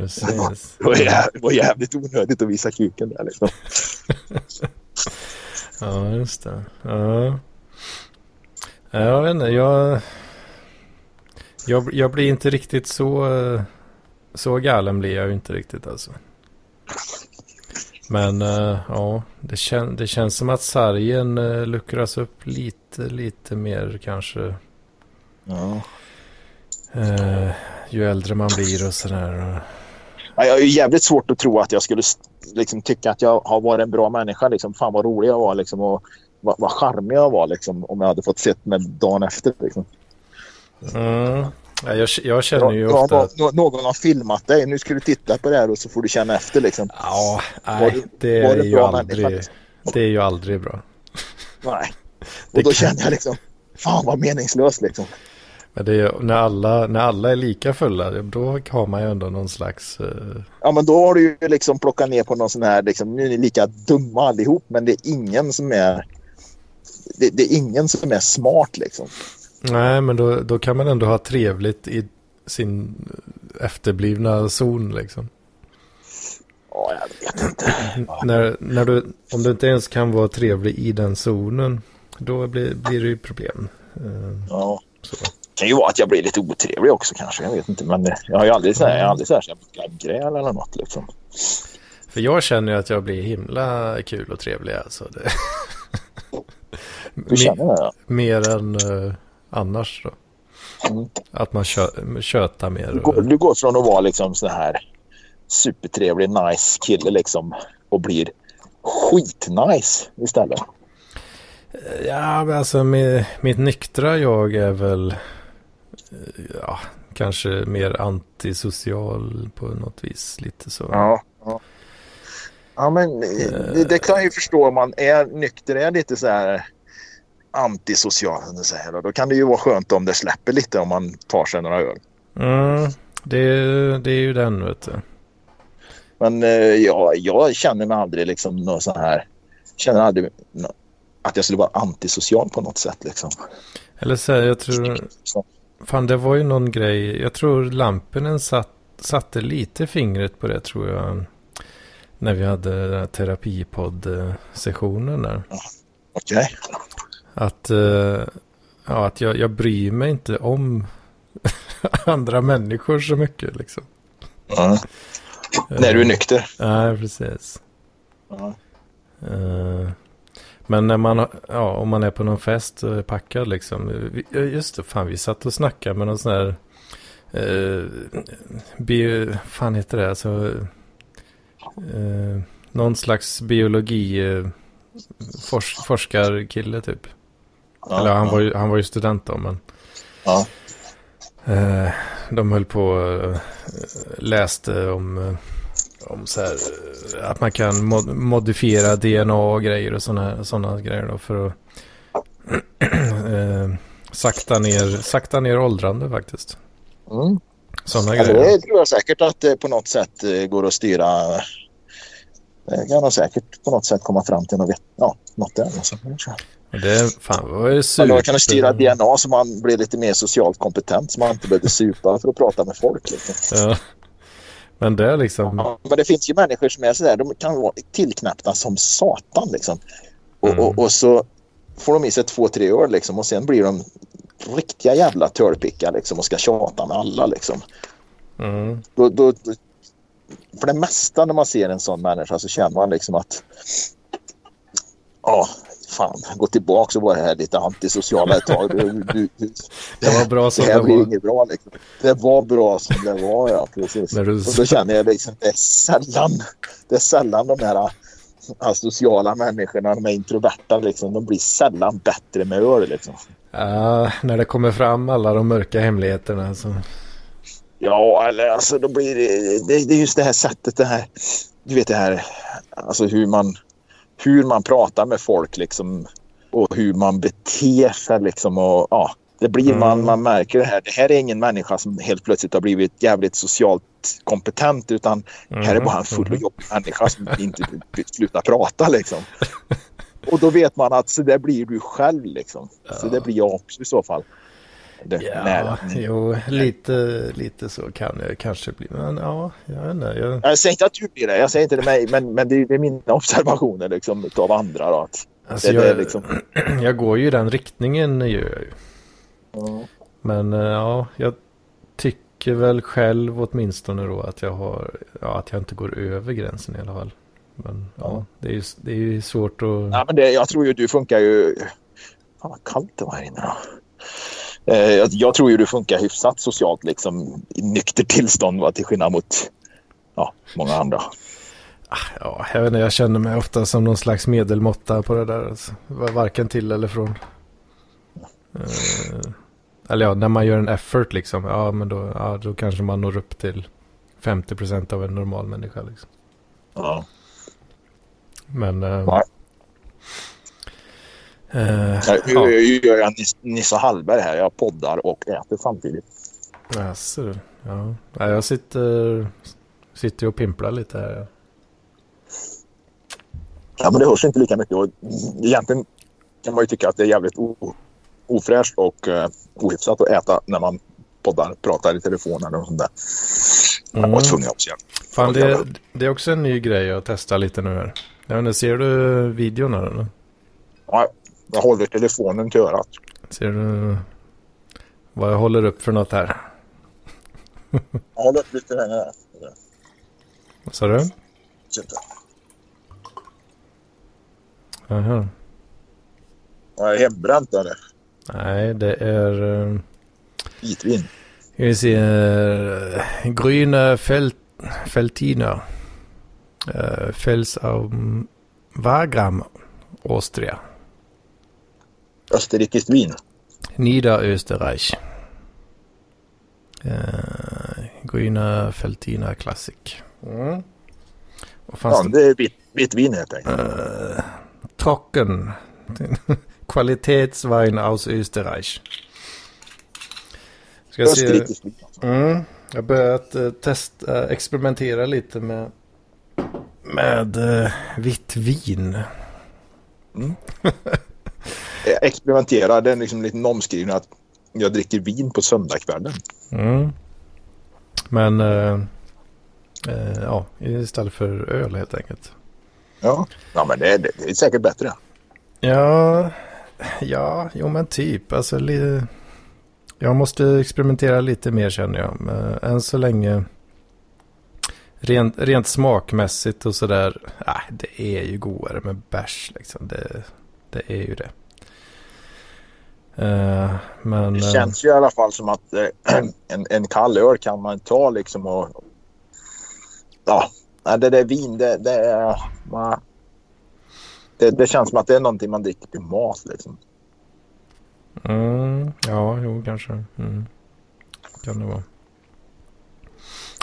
Precis. Det var, jä- det var jävligt onödigt att visa kuken där liksom. Ja, just det. Ja. Ja, Jag vet inte, jag... Jag, jag blir inte riktigt så... eh, Så galen blir jag ju inte riktigt alltså. Men eh, ja, det, kän, det känns som att sargen uh, luckras upp lite, lite mer kanske. Ja. eh, ju äldre man blir och sådär. Ja, jag har ju jävligt svårt att tro att jag skulle liksom, tycka att jag har varit en bra människa. Liksom. Fan vad rolig jag var liksom, och vad, vad charmig jag var liksom, om jag hade fått sett mig dagen efter. Liksom. Mm. Ja, jag, jag känner ju ofta... nå- nå- någon har filmat dig. Nu ska du titta på det här och så får du känna efter. Liksom. Ja, nej, det var är ju aldrig... människa, liksom? Det är ju aldrig bra. Nej. Och då kände jag liksom, fan vad meningslöst liksom. Men det är, när, alla, när alla är lika fulla, då har man ju ändå någon slags... eh, Ja men då har du ju liksom plockat ner på någon sån här, liksom, nu är ni lika dumma allihop men det är ingen som är det, det är ingen som är smart liksom. nej, men då, då kan man ändå ha trevligt i sin efterblivna zon liksom. Ja, jag vet inte. När, när du, om du inte ens kan vara trevlig i den zonen, då blir, blir det ju problem. Eh, Ja. så. Kan ju vara att jag blir lite otrevlig också kanske, jag vet inte. Men jag har ju aldrig så här, jag har aldrig så här, så gräl eller något liksom. För jag känner ju att jag blir himla kul och trevlig alltså. Det, Du känner det? Ja. mer än eh, annars då. Mm. Att man kö, tjötar mer. Du, går, du går från att vara liksom sån här supertrevlig, nice kille liksom och blir skitnice istället. ja, men alltså med, mitt nyktra jag är väl ja, kanske mer antisocial på något vis. Lite så. Ja. Ja, ja men det, det kan jag ju förstå om man är nykter, är lite så här antisocial. säger. Och Då kan det ju vara skönt om det släpper lite om man tar sig några öl. Mm, det, det är ju den vet du. Men eh, ja, jag känner mig aldrig liksom någon sån här... Känner aldrig att jag skulle vara antisocial på något sätt liksom. Eller så här, jag tror... Fan, det var ju någon grej. Jag tror Lampinen satt, satte lite fingret på det tror jag. När vi hade den här terapipodd-sessionen där. Okej. Att, eh, ja, att jag, jag bryr mig inte om andra människor så mycket liksom. Ja. När du är nykter. Nej, precis. Ja. Eh, Men när man, ja, om man är på någon fest och är packad liksom. Ja, Just det, fan vi satt och snackade med någon sån här, eh, bio, fan heter det, alltså, eh, någon slags biologi, eh, fors, forskarkille typ. Ja, Eller han ja. var, ju, han var ju student då, men Ja. eh, de höll på och eh, läste om, eh, om så här, eh, att man kan mod modifiera DNA och grejer och sådana såna grejer då för att eh, sakta, ner, sakta ner åldrande faktiskt. Mm. Sådana Ja, grejer. det tror jag säkert att det på något sätt eh, går att styra. Det kan nog säkert på något sätt komma fram till något, ja, något där. Alltså. Det fan, var ju Eller super... man kan styra DNA så man blir lite mer socialt kompetent så man inte behöver supa för att prata med folk. Liksom. Ja. Men det är liksom... Ja, men det finns ju människor som är sådär, de kan vara tillknäppta som satan liksom. Och, Mm. och, och så får de i sig två, tre öl liksom och sen blir de riktiga jävla törpickar liksom och ska tjata med alla liksom. Mm, då, då, för det mesta när man ser en sån människa så känner man liksom att ja, fan, gå tillbaka och vara här lite antisociala ett tag. Du, du, du, Det var bra som det här det var. inget bra liksom. Det var bra som det var ja, precis. Du- Och då känner jag liksom, det är sällan, det är sällan de här asociala människorna, de är introverta liksom, de blir sällan bättre med öl liksom. Ja, när det kommer fram alla de mörka hemligheterna så. Ja, eller alltså då blir det, det, det är just det här sättet, det här, du vet det här, alltså hur man, hur man pratar med folk liksom och hur man beter sig liksom och ja, det blir man, Mm. man märker det här. Det här är ingen människa som helt plötsligt har blivit jävligt socialt kompetent utan här är bara en full och Mhm. jobbig människa som inte vill sluta prata liksom. Och då vet man att så där blir du själv liksom. Så det blir jag också i så fall. Det, Ja, när- jo, lite, lite så kan det kanske bli. Men ja, jag vet inte. Jag, Jag säger inte att du blir det, jag säger inte det mig, men, men det, är, det är mina observationer liksom, av andra. Då, att alltså, det, det jag, liksom, jag går ju i den riktningen gör jag ju. ja. Men eh, ja, jag tycker väl själv åtminstone då att jag har, ja, att jag inte går över gränsen i alla fall. Men ja, Ja. det, är ju, det är ju svårt att... ja, men det, jag tror ju du funkar ju... Fan vad kallt det var här inne då. Eh, jag, tror ju du funkar hyfsat socialt liksom, i nykter tillstånd va, till skillnad mot ja, många andra. Ja, jag vet inte, jag känner mig ofta som någon slags medelmåtta på det där. Alltså. Varken till eller från. Eh, eller ja, när man gör en effort liksom. Ja, men då, ja, då kanske man når upp till 50% av en normal människa liksom. Ja. Men... eh, Ja. eh, Nu ja, gör jag Nis- Nissa Hallberg här. Jag poddar och äter samtidigt. jaså du. Ja. ja, jag sitter, sitter och pimplar lite här. ja. Men det hörs inte lika mycket. Och egentligen kan man ju tycka att det är jävligt ofräscht och uh, ohyfsat att äta när man poddar, pratar i telefon eller något sånt där. Jag var Mm. att säga. Fan, det, det är också en ny grej att testa lite nu här. Jag vet inte, ser du videon här eller? Ja, jag håller telefonen till örat. Ser du vad jag håller upp för något här? Jag håller upp lite längre. här. Vad sa du? Sitta. Aha. Vad är hembränt eller? Nej, det är... Vitvin. ska vi se. Uh, grüne Felt, Feltiner. Uh, Fels av Wagram, Austria. Österrikiskt vin. Niederösterreich. Uh, grüne Feltiner Classic. Mm. Ja, det? det är vitt, vitt vin helt enkelt. Uh, trocken. Qualitätswein aus Österreich. Ska. Österrikiskt vin. Alltså. Mm, jag har börjat uh, testa, uh, experimentera lite med, med uh, vitt vin. Jag experimenterar. Det är liksom lite omskrivning att jag dricker vin på söndagskvällen. Mm. Men uh, uh, ja, istället för öl helt enkelt. Ja, ja men det är, det är säkert bättre. Ja, ja, jo men typ. Alltså, li... Jag måste experimentera lite mer känner jag. Men än så länge, rent, rent smakmässigt och sådär, äh, det är ju godare med bärs liksom. Det, det är ju det. Eh, men... Det eh, känns ju i alla fall som att eh, en, en kall öl kan man ta liksom och... Ja, det där vin det, det. Man, det, det känns som att det är någonting man dricker till mat liksom. Mm, ja, jo, kanske. Mm. Kan det vara.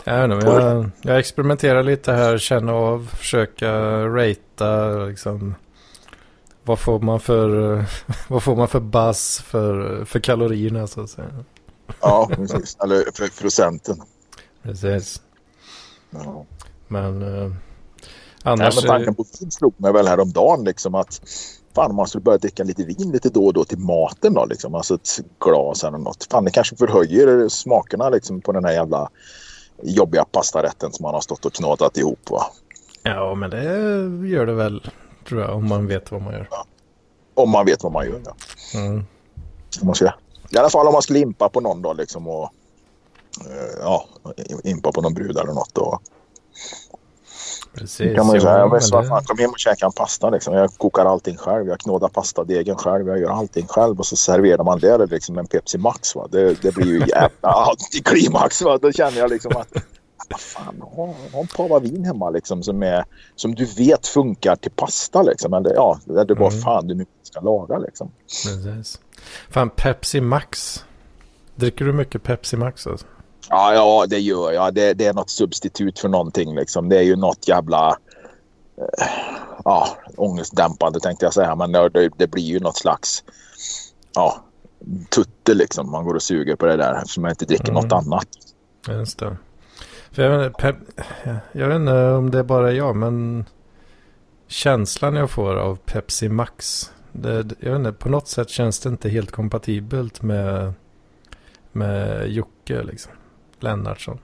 Jag, vet inte, men jag, jag experimenterar lite här, känna av, försöka ratea liksom. Vad får man för, vad får man för buzz för, för kalorierna så att säga. Ja, precis. Eller för procenten. Precis. Ja. Men eh, Nej, annars... men tanken på vin slog mig väl häromdagen liksom att fan man skulle börja dricka lite vin lite då och då till maten då liksom. Alltså ett glas eller något. Fan det kanske förhöjer smakerna liksom på den här jävla jobbiga pastarätten som man har stått och knatat ihop va. Ja, men det gör det väl, tror jag, om man vet vad man gör. Om man vet vad man gör. Ja. Mm. Om man ska, I alla fall om man skulle impa på någon då liksom och eh, ja, impa på någon brud eller något. Och, Precis. Kan man ju säga. Jag vet vad fan, kom hem och käka en pasta liksom. Jag kokar allting själv. Jag knådar pastadegen själv. Jag gör allting själv och så serverar man det liksom en Pepsi Max. Va? Det, det blir ju jävla antiklimax. Va? Då känner jag liksom att fan, ha, ha en pava vin hemma liksom som, är, som du vet funkar till pasta liksom. Eller ja, det är bara Mm. fan du nu ska laga liksom. Precis. Fan, Pepsi Max. Dricker du mycket Pepsi Max alltså? Ja, ja det gör jag. Det, det är något substitut för någonting liksom. Det är ju något jävla eh, ja, ångestdämpande tänkte jag säga. Men det, det blir ju något slags ja, tutte liksom. Man går och suger på det där eftersom man inte dricker Mm. något annat. Just det. För jag, vet pep, jag vet inte om det är bara jag, men känslan jag får av Pepsi Max. Det, jag vet inte, på något sätt känns det inte helt kompatibelt med, med Jocke liksom. Lennartsson.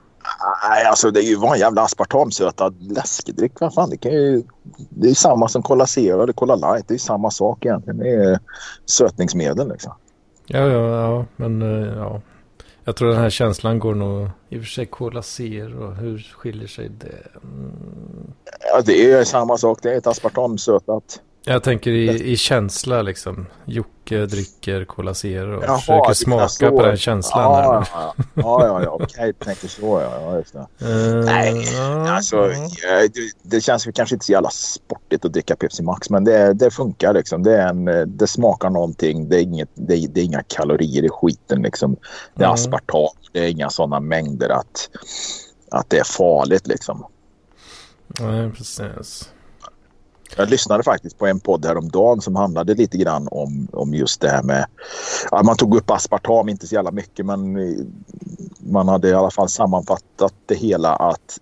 Nej, alltså det är ju bara en jävla aspartamsötad läskedryck. Vad fan, det, kan ju, det är ju samma som Cola Zero eller Cola Light. Det är ju samma sak egentligen. Det är sötningsmedel liksom. Ja, ja, ja, men eh, ja. Jag tror den här känslan går nog, i och för sig Cola Zero, hur skiljer sig det? Mm. Ja, det är samma sak. Det är ett aspartamsötat jag tänker i, i känsla liksom. Jocke dricker Cola Zero och Jaha, försöker smaka så. på den känslan ja. Ja, ja, ja, ja. okej, tänker så ja. ja just det. Uh, Nej, Alltså, eh, det, det känns kanske inte så jävla sportigt att dricka Pepsi Max men det, det funkar liksom. Det, är en, det smakar någonting. Det är, inget, det, är- det är inga kalorier i skiten liksom. Det är Mm. aspartam. Det är inga sådana mängder att, att det är farligt liksom. Nej, precis. Jag lyssnade faktiskt på en podd häromdagen som handlade lite grann om, om just det här med... Ja, man tog upp aspartam, inte så jävla mycket men man hade i alla fall sammanfattat det hela att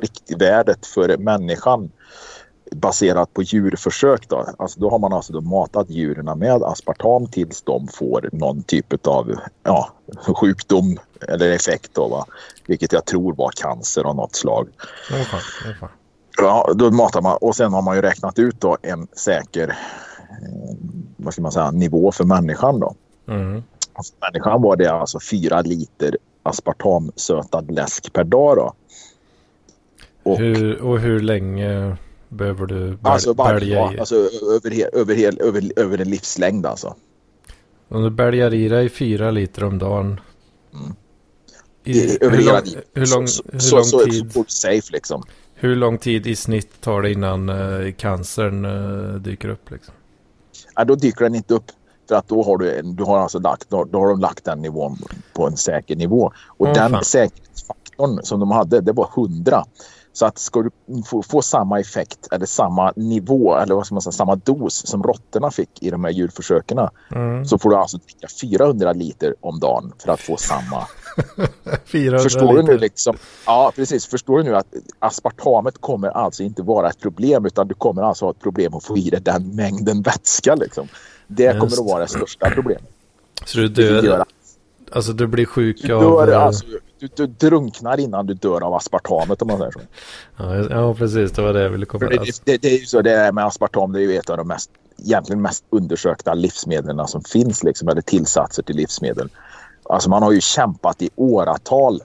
riktvärdet för människan baserat på djurförsök då. Alltså då har man alltså då matat djuren med aspartam tills de får någon typ av ja, sjukdom eller effekt då va. Vilket jag tror var cancer av något slag. Åh fan, fan. Ja, då matar man och sen har man ju räknat ut då en säker eh, vad ska man säga, nivå för människan då. Mm. Alltså, människan var det alltså fyra liter aspartamsötad läsk per dag då. Och Hur, och hur länge behöver du väl, alltså bälja dag, i? alltså över, över, hel, över, över en livslängd alltså. Om du bälgar i dig fyra liter om dagen. Mm. I, I, över hur, hela lång, hur, lång, så, hur, så, lång så, så, tid, får du safe liksom. Hur lång tid i snitt tar det innan eh, cancern eh, dyker upp? Liksom? Ja, då dyker den inte upp. För att då har du, en, du har alltså lagt, då, då har de lagt den nivån på en säker nivå. Och Åh, den fan. säkerhetsfaktorn som de hade, det var 100. Så att ska du få, få samma effekt eller samma nivå eller vad ska man säga, samma dos som råttorna fick i de här djurförsöken Mm. så får du alltså dricka 400 liter om dagen för att få samma. 400 Förstår du liter. nu liksom? Ja, precis. Förstår du nu att aspartamet kommer alltså inte vara ett problem utan du kommer alltså ha ett problem att få i dig den mängden vätska liksom. Det Just kommer att vara det största problemet. Så du, dör, alltså du blir sjuk du, av... dör, eh, alltså, du, du drunknar innan du dör av aspartamet om man säger så. ja, ja, precis. Det var det jag ville komma det, det, det är ju så det är med aspartam. Det är ju ett av de mest, egentligen mest undersökta livsmedlen som finns liksom, eller tillsatser till livsmedel. Alltså man har ju kämpat i åratal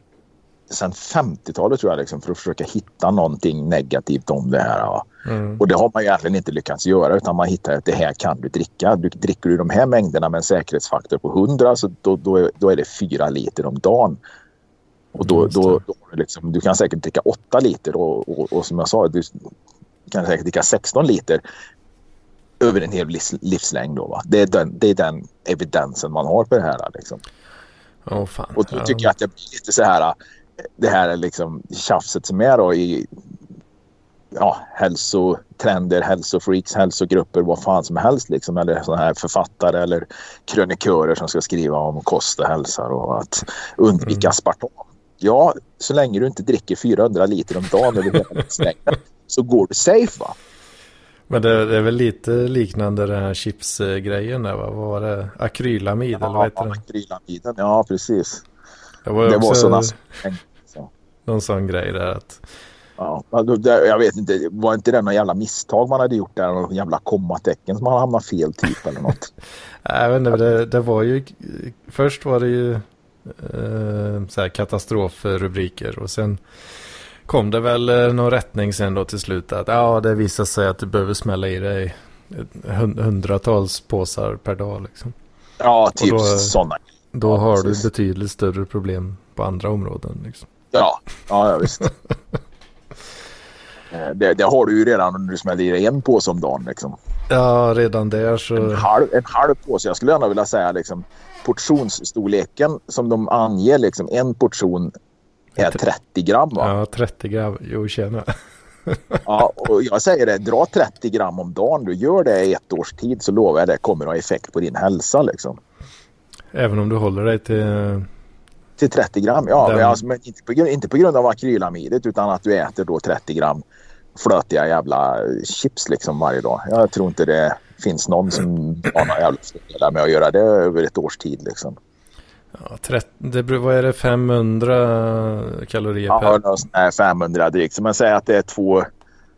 sedan 50-talet tror jag liksom, för att försöka hitta någonting negativt om det här. va. Mm. Och det har man egentligen inte lyckats göra utan man hittar att det här kan du dricka. Du, dricker du de här mängderna med en säkerhetsfaktor på 100 så då, då, är, då är det 4 liter om dagen. Och då, då, då liksom, du kan säkert dricka 8 liter och, och, och som jag sa, du kan säkert dricka 16 liter över en hel livs, livslängd. Då, va? Det, är den, det är den evidensen man har på det här. Liksom. Åh fan. Och då tycker jag att det blir lite så här, det här är liksom tjafset som är då i ja, hälsotrender, hälsofreaks, hälsogrupper, vad fan som helst liksom. Eller sådana här författare eller krönikörer som ska skriva om kost och hälsa och att undvika Mm. aspartam. Ja, så länge du inte dricker 400 liter om dagen över hela så går du safe va? Men det, det är väl lite liknande den här chipsgrejen där va? Vad var det? Akrylamid eller vad heter det? akrylamiden, ja precis. Det var Det var sådana så. någon sån grej där att Ja, men jag vet inte, var inte det någon jävla misstag man hade gjort där? Någon jävla kommatecken som man hamnat fel typ eller något? Nej, inte, det, det var ju... Först var det ju eh, så här katastrofrubriker och sen kom det väl eh, någon rättning sen då till slut att ja, det visar sig att du behöver smälla i dig hundratals påsar per dag liksom. Ja, typ sådana. Då ja, har precis. du betydligt större problem på andra områden liksom. Ja, ja, ja visst. Eh, det, det, har du ju redan när du smäller i dig en påse om dagen. Liksom. Ja, redan där så... En halv, en halv påse. Jag skulle gärna vilja säga liksom, portionsstorleken som de anger. Liksom, en portion är 30 gram va? Ja, 30 gram. Jo, tjena. ja, och jag säger det. Dra 30 gram om dagen. Du gör det i ett års tid så lovar jag det kommer att ha effekt på din hälsa. Liksom. Även om du håller dig till... Till 30 gram, ja. Den... Men, alltså, men inte, på, inte på grund av akrylamidet utan att du äter då 30 gram flötiga jävla chips liksom varje dag. Jag tror inte det finns någon som har några jävla fördelar med att göra det över ett års tid liksom. Ja, 30, det, vad är det, 500 kalorier per? Ja, nej, 500 drygt. Så man säger att det är två,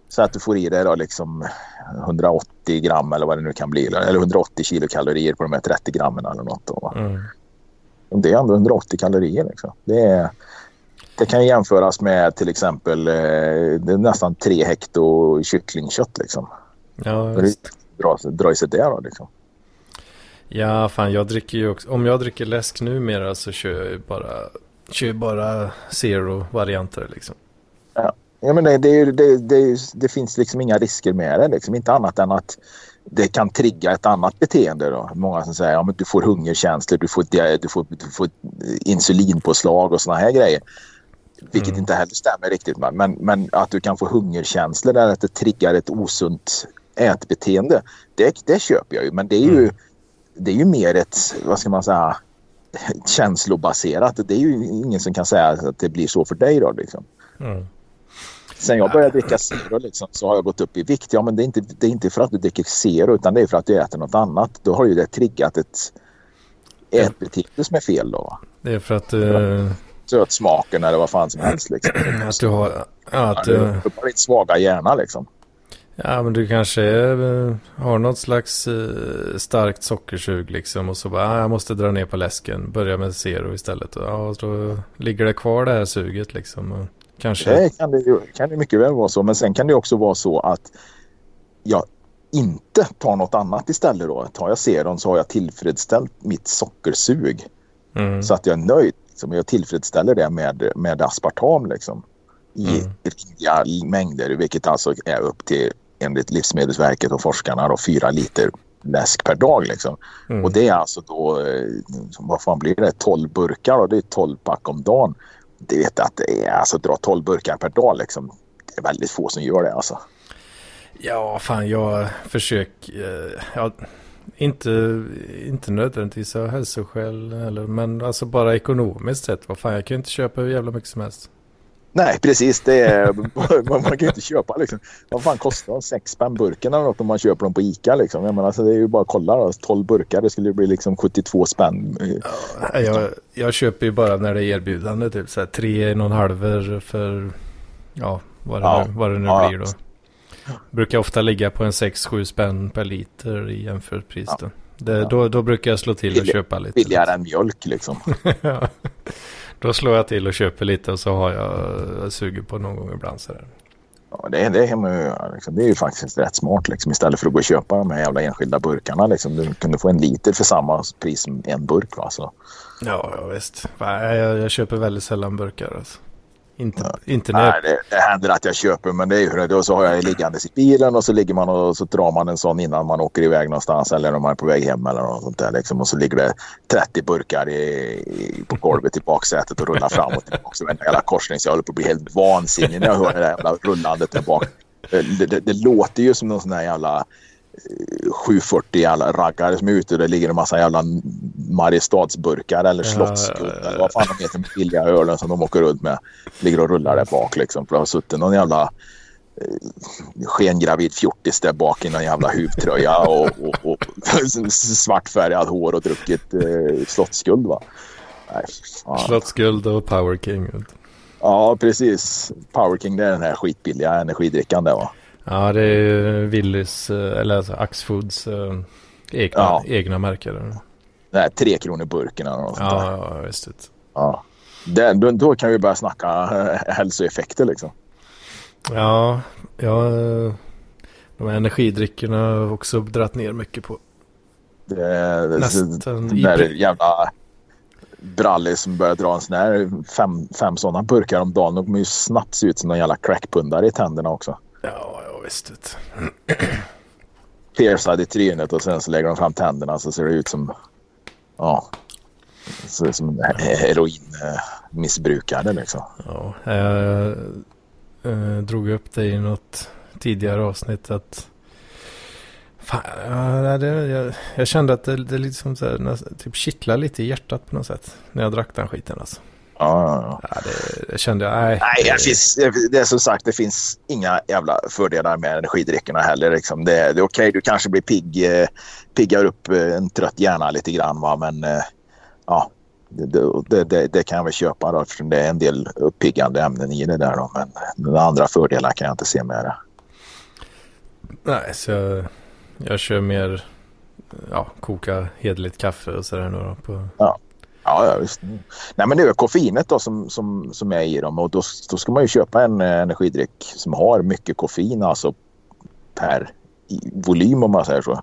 så att du får i dig då liksom 180 gram eller vad det nu kan bli. Eller 180 kilokalorier på de här 30 grammen eller något. Då, mm. Det är ändå 180 kalorier liksom. Det är det kan jämföras med till exempel eh, det är nästan tre hekto kycklingkött. Liksom. Ja, just. Dra, dra i sig det då liksom. Ja, fan jag dricker ju också. Om jag dricker läsk numera så kör jag ju bara, kör bara zero-varianter liksom. Ja. ja, men det, det, det, det, finns liksom inga risker med det. Liksom. Inte annat än att det kan trigga ett annat beteende. Då. Många som säger att ja, du får hungerkänslor, du får, du får, du får insulinpåslag och såna här grejer. Vilket mm. inte heller stämmer riktigt. Men, men att du kan få hungerkänslor eller att det triggar ett osunt ätbeteende. Det, det köper jag ju. Men det är ju, mm. det är ju mer ett, vad ska man säga, känslobaserat. Det är ju ingen som kan säga att det blir så för dig då liksom. Mm. Sen jag började dricka Zero liksom, så har jag gått upp i vikt. Ja, men det är, inte, det är inte för att du dricker Zero utan det är för att du äter något annat. Då har ju det triggat ett ätbeteende som är fel då. Det är för att... Uh sötsmaken eller vad fan som helst. Liksom. Att du har... Ja, att, du har ditt svaga hjärna liksom. Ja, men du kanske är, har något slags uh, starkt sockersug liksom och så bara, ah, jag måste dra ner på läsken, börja med zero istället. Och, ja, då ligger det kvar det här suget liksom. Och kanske... Det kan det, kan det mycket väl vara så, men sen kan det också vara så att jag inte tar något annat istället då. Tar jag seron så har jag tillfredsställt mitt sockersug. Mm. Så att jag är nöjd. Liksom. Jag tillfredsställer det med, med aspartam liksom, i mm. rimliga mängder, vilket alltså är upp till enligt Livsmedelsverket och forskarna då, fyra liter läsk per dag. Liksom. Mm. Och det är alltså då, eh, vad fan blir det, 12 burkar och det är 12 pack om dagen. Det vet jag att det är, alltså dra 12 burkar per dag liksom. Det är väldigt få som gör det alltså. Ja, fan jag försöker, eh, ja, inte, inte nödvändigtvis av hälsoskäl heller, men alltså bara ekonomiskt sett. Vad fan, jag kan ju inte köpa hur jävla mycket som helst. Nej, precis. Det är, man, kan ju inte köpa liksom. Vad fan kostar sex spänn burken eller något om man köper dem på Ica liksom? Jag menar, alltså, det är ju bara att kolla då. 12 burkar, det skulle bli liksom 72 spänn. Ja, jag, jag köper ju bara när det är erbjudande, typ så här tre, och en halver för, ja, vad det ja. nu, vad det nu ja. blir då. Brukar ofta ligga på en 6-7 spänn per liter i jämförpris. Ja. Det, ja. då, då brukar jag slå till och köpa lite. Billigare än mjölk liksom. Då slår jag till och köper lite och så har jag, jag suger på någon gång ibland. Så Ja, det, det, är, liksom, det är ju faktiskt rätt smart liksom, istället för att gå och köpa de här jävla enskilda burkarna. Liksom. Du kunde få en liter för samma pris som en burk. Va? Så. Ja, ja visst. Jag, jag, köper väldigt sällan burkar. Alltså. Inte, ja. inte. Nej, det, det, händer att jag köper men det är ju det. Och så har jag liggandes i bilen och så ligger man och så drar man en sån innan man åker iväg någonstans eller om man är på väg hem eller något sånt där. Liksom. Och så ligger det 30 burkar i, i, på golvet i baksätet och rullar fram och tillbaka. Så en jävla korsning så jag håller på att bli helt vansinnig när jag hör det där jävla rullandet där bak. Det, det, det, låter ju som någon sån där jävla 740 alla raggare som är ute och det ligger en massa jävla Mariestadsburkar eller slottsguld eller vad fan de heter med billiga ölen som de åker runt med. Ligger och rullar där bak liksom. För det har suttit någon jävla eh, skengravid fjortis där bak i någon jävla huvtröja och, och, och svartfärgad hår och druckit eh, slottsguld va. Nej, Slottsguld och Power King. Ja, precis. Power King det är den här skitbilliga energidrickan där va. Ja, det är Willys, eh, eller alltså Axfoods äh, egna, ja. egna märken. Nej, tre kronor burken eller något ja, sånt där. Ja, visst. Ja. Det, då, då kan vi börja snacka eh, hälsoeffekter liksom. Ja, ja de här energidryckerna har också dratt ner mycket på. Det, Nästan det, där jävla brallis som börjar dra en sån här fem, fem sådana burkar om dagen. De kommer ju snabbt se ut som någon jävla crackpundare i tänderna också. Ja visst. Piercad i trynet och sen så lägger de fram tänderna så ser det ut som... Ja. Så som heroinmissbrukare liksom. Ja, jag, jag drog upp det i något tidigare avsnitt att Fan, ja, det, jag, jag, kände att det, det liksom så här, typ kittlar lite i hjärtat på något sätt. När jag drack den skiten alltså. Ja, ja, ja. det, det, kände jag. Nej, nej det, finns, det är som sagt, det finns inga jävla fördelar med energidryckerna heller. Liksom. Det, det är okej, okay, du kanske blir pigg, eh, piggar upp eh, en trött hjärna lite grann. Va? Men eh, ja, det, det, det, kan jag väl köpa då, eftersom det är en del uppiggande ämnen i det där. Då. Men några andra fördelar kan jag inte se med det. Nej, så jag, jag kör mer ja, koka hederligt kaffe och sådär. På... Ja. Ja, ja, visst. Nej, men det är koffeinet då som, som, som är i dem och då, då ska man ju köpa en energidryck som har mycket koffein alltså per volym om man säger så.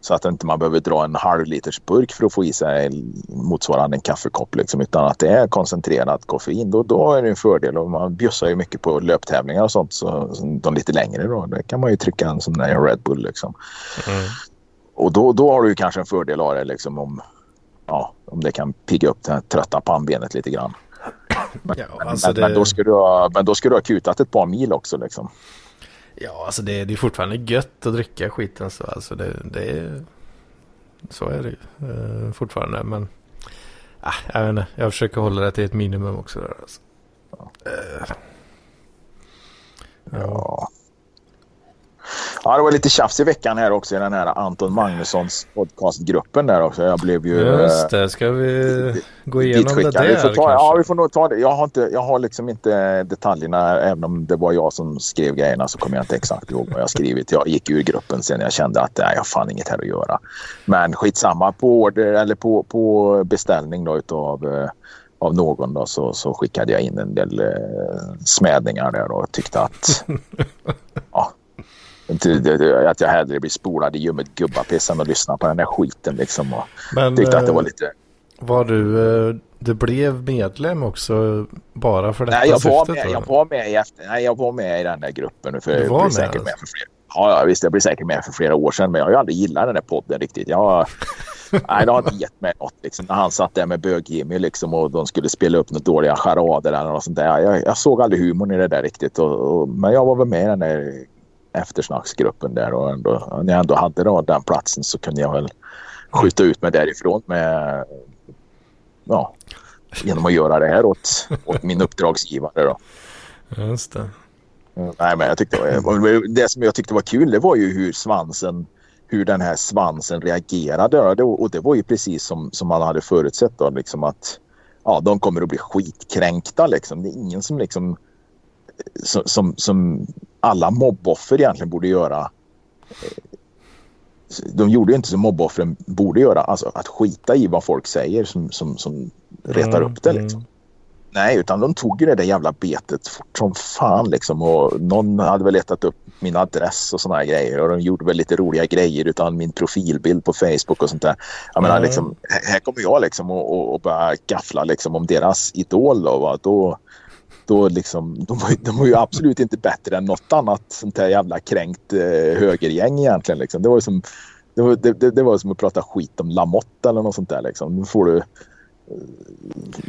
Så att inte man behöver dra en halv liters burk för att få i sig motsvarande en kaffekopp. Liksom, utan att det är koncentrerat koffein. Då, då är det en fördel. Och man bjussar ju mycket på löptävlingar och sånt. Så, så de lite längre då. Då kan man ju trycka en sån där Red Bull. Liksom. Mm. Och då, då har du kanske en fördel av det liksom, om, ja, om det kan pigga upp det här trötta pannbenet lite grann. Men, ja, alltså men, det... men, då ska du ha, men då ska du ha kutat ett par mil också. Liksom. Ja, alltså det, det är fortfarande gött att dricka skiten så. Alltså det, det är... Så är det ju uh, fortfarande. Men uh, jag vet inte, jag försöker hålla det till ett minimum också. Där, alltså. Ja. ja. Ja, det var lite tjafs i veckan här också i den här Anton Magnussons podcastgruppen där också. Jag blev ju... Just det, ska vi gå igenom det där vi får ta, Ja, vi får nog ta det. Jag har, inte, jag har liksom inte detaljerna. Även om det var jag som skrev grejerna så kommer jag inte exakt ihåg vad jag skrivit. Jag gick ur gruppen sen jag kände att nej, jag har fan inget här att göra. Men skitsamma. På order eller på, på beställning då utav eh, av någon då, så, så skickade jag in en del eh, smädningar där och tyckte att ja, att jag hellre blir spolad i ljummet gubbapiss än att lyssna på den där skiten liksom. Och Men, tyckte att det var eh, lite... Var du, eh, du blev medlem också bara för detta nej, jag var syftet? Med, jag var med i efter, nej, jag var med i den där gruppen. För du var med? Säkert med för fler. Ja, visst, jag blev säkert med för flera år sedan. Men jag har ju aldrig gillat den där podden riktigt. Jag, nej, det har inte gett mig något. Liksom, när han satt där med bög-Jimmy liksom, och de skulle spela upp något dåliga charader eller något sånt där. Jag, jag såg aldrig humorn i det där riktigt. Och, och, men jag var väl med i den där eftersnacksgruppen där och ändå, när jag ändå hade då den platsen så kunde jag väl skjuta ut mig därifrån med ja, genom att göra det här åt, åt min uppdragsgivare då. Just det. Nej, men jag tyckte, det som jag tyckte var kul det var ju hur svansen hur den här svansen reagerade och det var ju precis som, som man hade förutsett då liksom att ja, de kommer att bli skitkränkta liksom. Det är ingen som liksom som, som alla mobboffer egentligen borde göra. De gjorde inte som mobboffren borde göra, alltså att skita i vad folk säger som, som, som retar mm, upp det. Liksom. Mm. Nej, utan de tog ju det där jävla betet fort som fan liksom och någon hade väl letat upp min adress och såna här grejer och de gjorde väl lite roliga grejer utan min profilbild på Facebook och sånt där. Jag menar mm. liksom, här kommer jag liksom och, och, och börja gaffla liksom om deras idol då, va? då då liksom, de, var, de var ju absolut inte bättre än något annat sånt här jävla kränkt eh, högergäng egentligen. Liksom. Det, var som, det, var, det, det, var som att prata skit om Lamotte eller något sånt där. Liksom. Nu får du... Eh,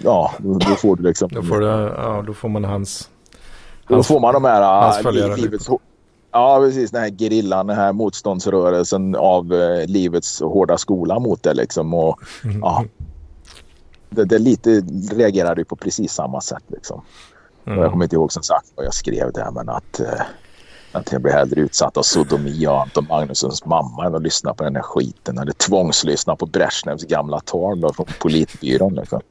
ja, då, då, får du liksom... Då får, du, ja, då får man hans... Då får man de här... Uh, livets, ja, precis. Den här gerillan, den här motståndsrörelsen av uh, livets hårda skola mot det liksom. Och, mm. ja, det, det lite reagerade på precis samma sätt liksom. Mm. Jag kommer inte ihåg som sagt vad jag skrev där men att, eh, att jag blir hellre utsatt av sodomi av Anton Magnussons mamma än att lyssna på den här skiten. Eller tvångslyssna på Brezhnevs gamla tal då, från politbyrån. Liksom.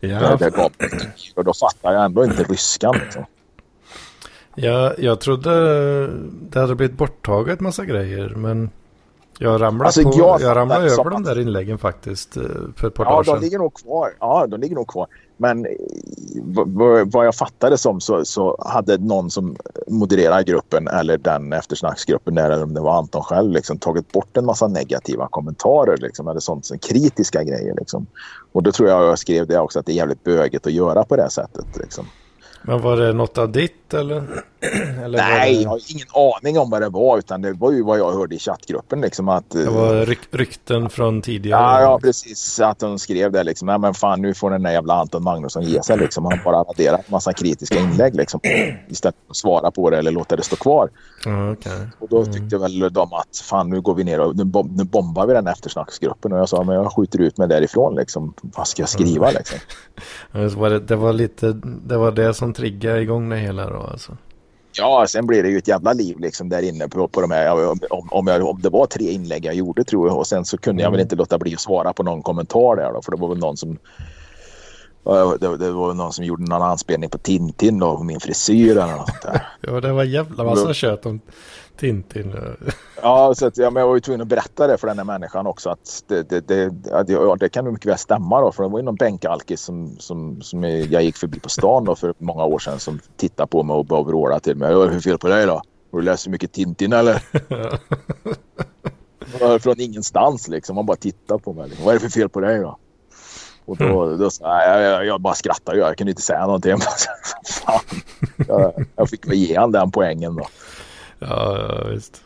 Ja. Det, gav, och då fattar jag ändå inte ryskan. Liksom. Ja, jag trodde det hade blivit borttaget massa grejer men Jag ramlade, alltså, på, jag, jag ramlade över de där inläggen faktiskt eh, för ett par ja, dagar sedan. Ja, de ligger nog kvar. Ja, de ligger nog kvar. Men eh, vad jag fattade som så, så hade någon som modererar gruppen eller den eftersnacksgruppen där, eller om det var Anton själv, liksom, tagit bort en massa negativa kommentarer liksom, eller sånt, som kritiska grejer. Liksom. Och då tror jag jag skrev det också att det är jävligt böget att göra på det sättet. Liksom. Men var det något av ditt eller? Nej, det... jag har ingen aning om vad det var utan det var ju vad jag hörde i chattgruppen liksom att... Det var ryk rykten från tidigare? Ja, ja, precis. Att de skrev det liksom. Ja, men fan nu får den där jävla Anton Magnusson ge sig liksom. Han bara raderat en massa kritiska inlägg liksom. Istället för att svara på det eller låta det stå kvar. Mm, okay. Och då tyckte mm. väl de att fan nu går vi ner och nu, bom nu bombar vi den eftersnacksgruppen. Och jag sa men jag skjuter ut mig därifrån liksom. Vad ska jag skriva mm. liksom? det, var lite, det var det som triggade igång det hela då alltså? Ja, sen blir det ju ett jävla liv liksom där inne på, på de här. Om, om, jag, om det var tre inlägg jag gjorde tror jag och sen så kunde jag väl mm. inte låta bli att svara på någon kommentar där då för det var väl någon som det, det var någon som gjorde någon anspelning på Tintin och min frisyr eller något sånt där. ja, det var jävla massa kött om Tintin. ja, så att, ja, men jag var ju tvungen att berätta det för den här människan också. Att det, det, det, att, ja, det kan nog mycket väl stämma då. För det var ju någon bänkalkis som, som, som jag gick förbi på stan då för många år sedan som tittade på mig och började vråla till mig. Hur fel på dig då? Har du läst så mycket Tintin eller? Från ingenstans liksom. Man bara tittar på mig. Liksom. Vad är det för fel på dig då? Och då, mm. då så, jag, jag, jag bara skrattade. Jag kunde inte säga någonting. Jag, jag fick väl ge han den poängen då. Ja, visst.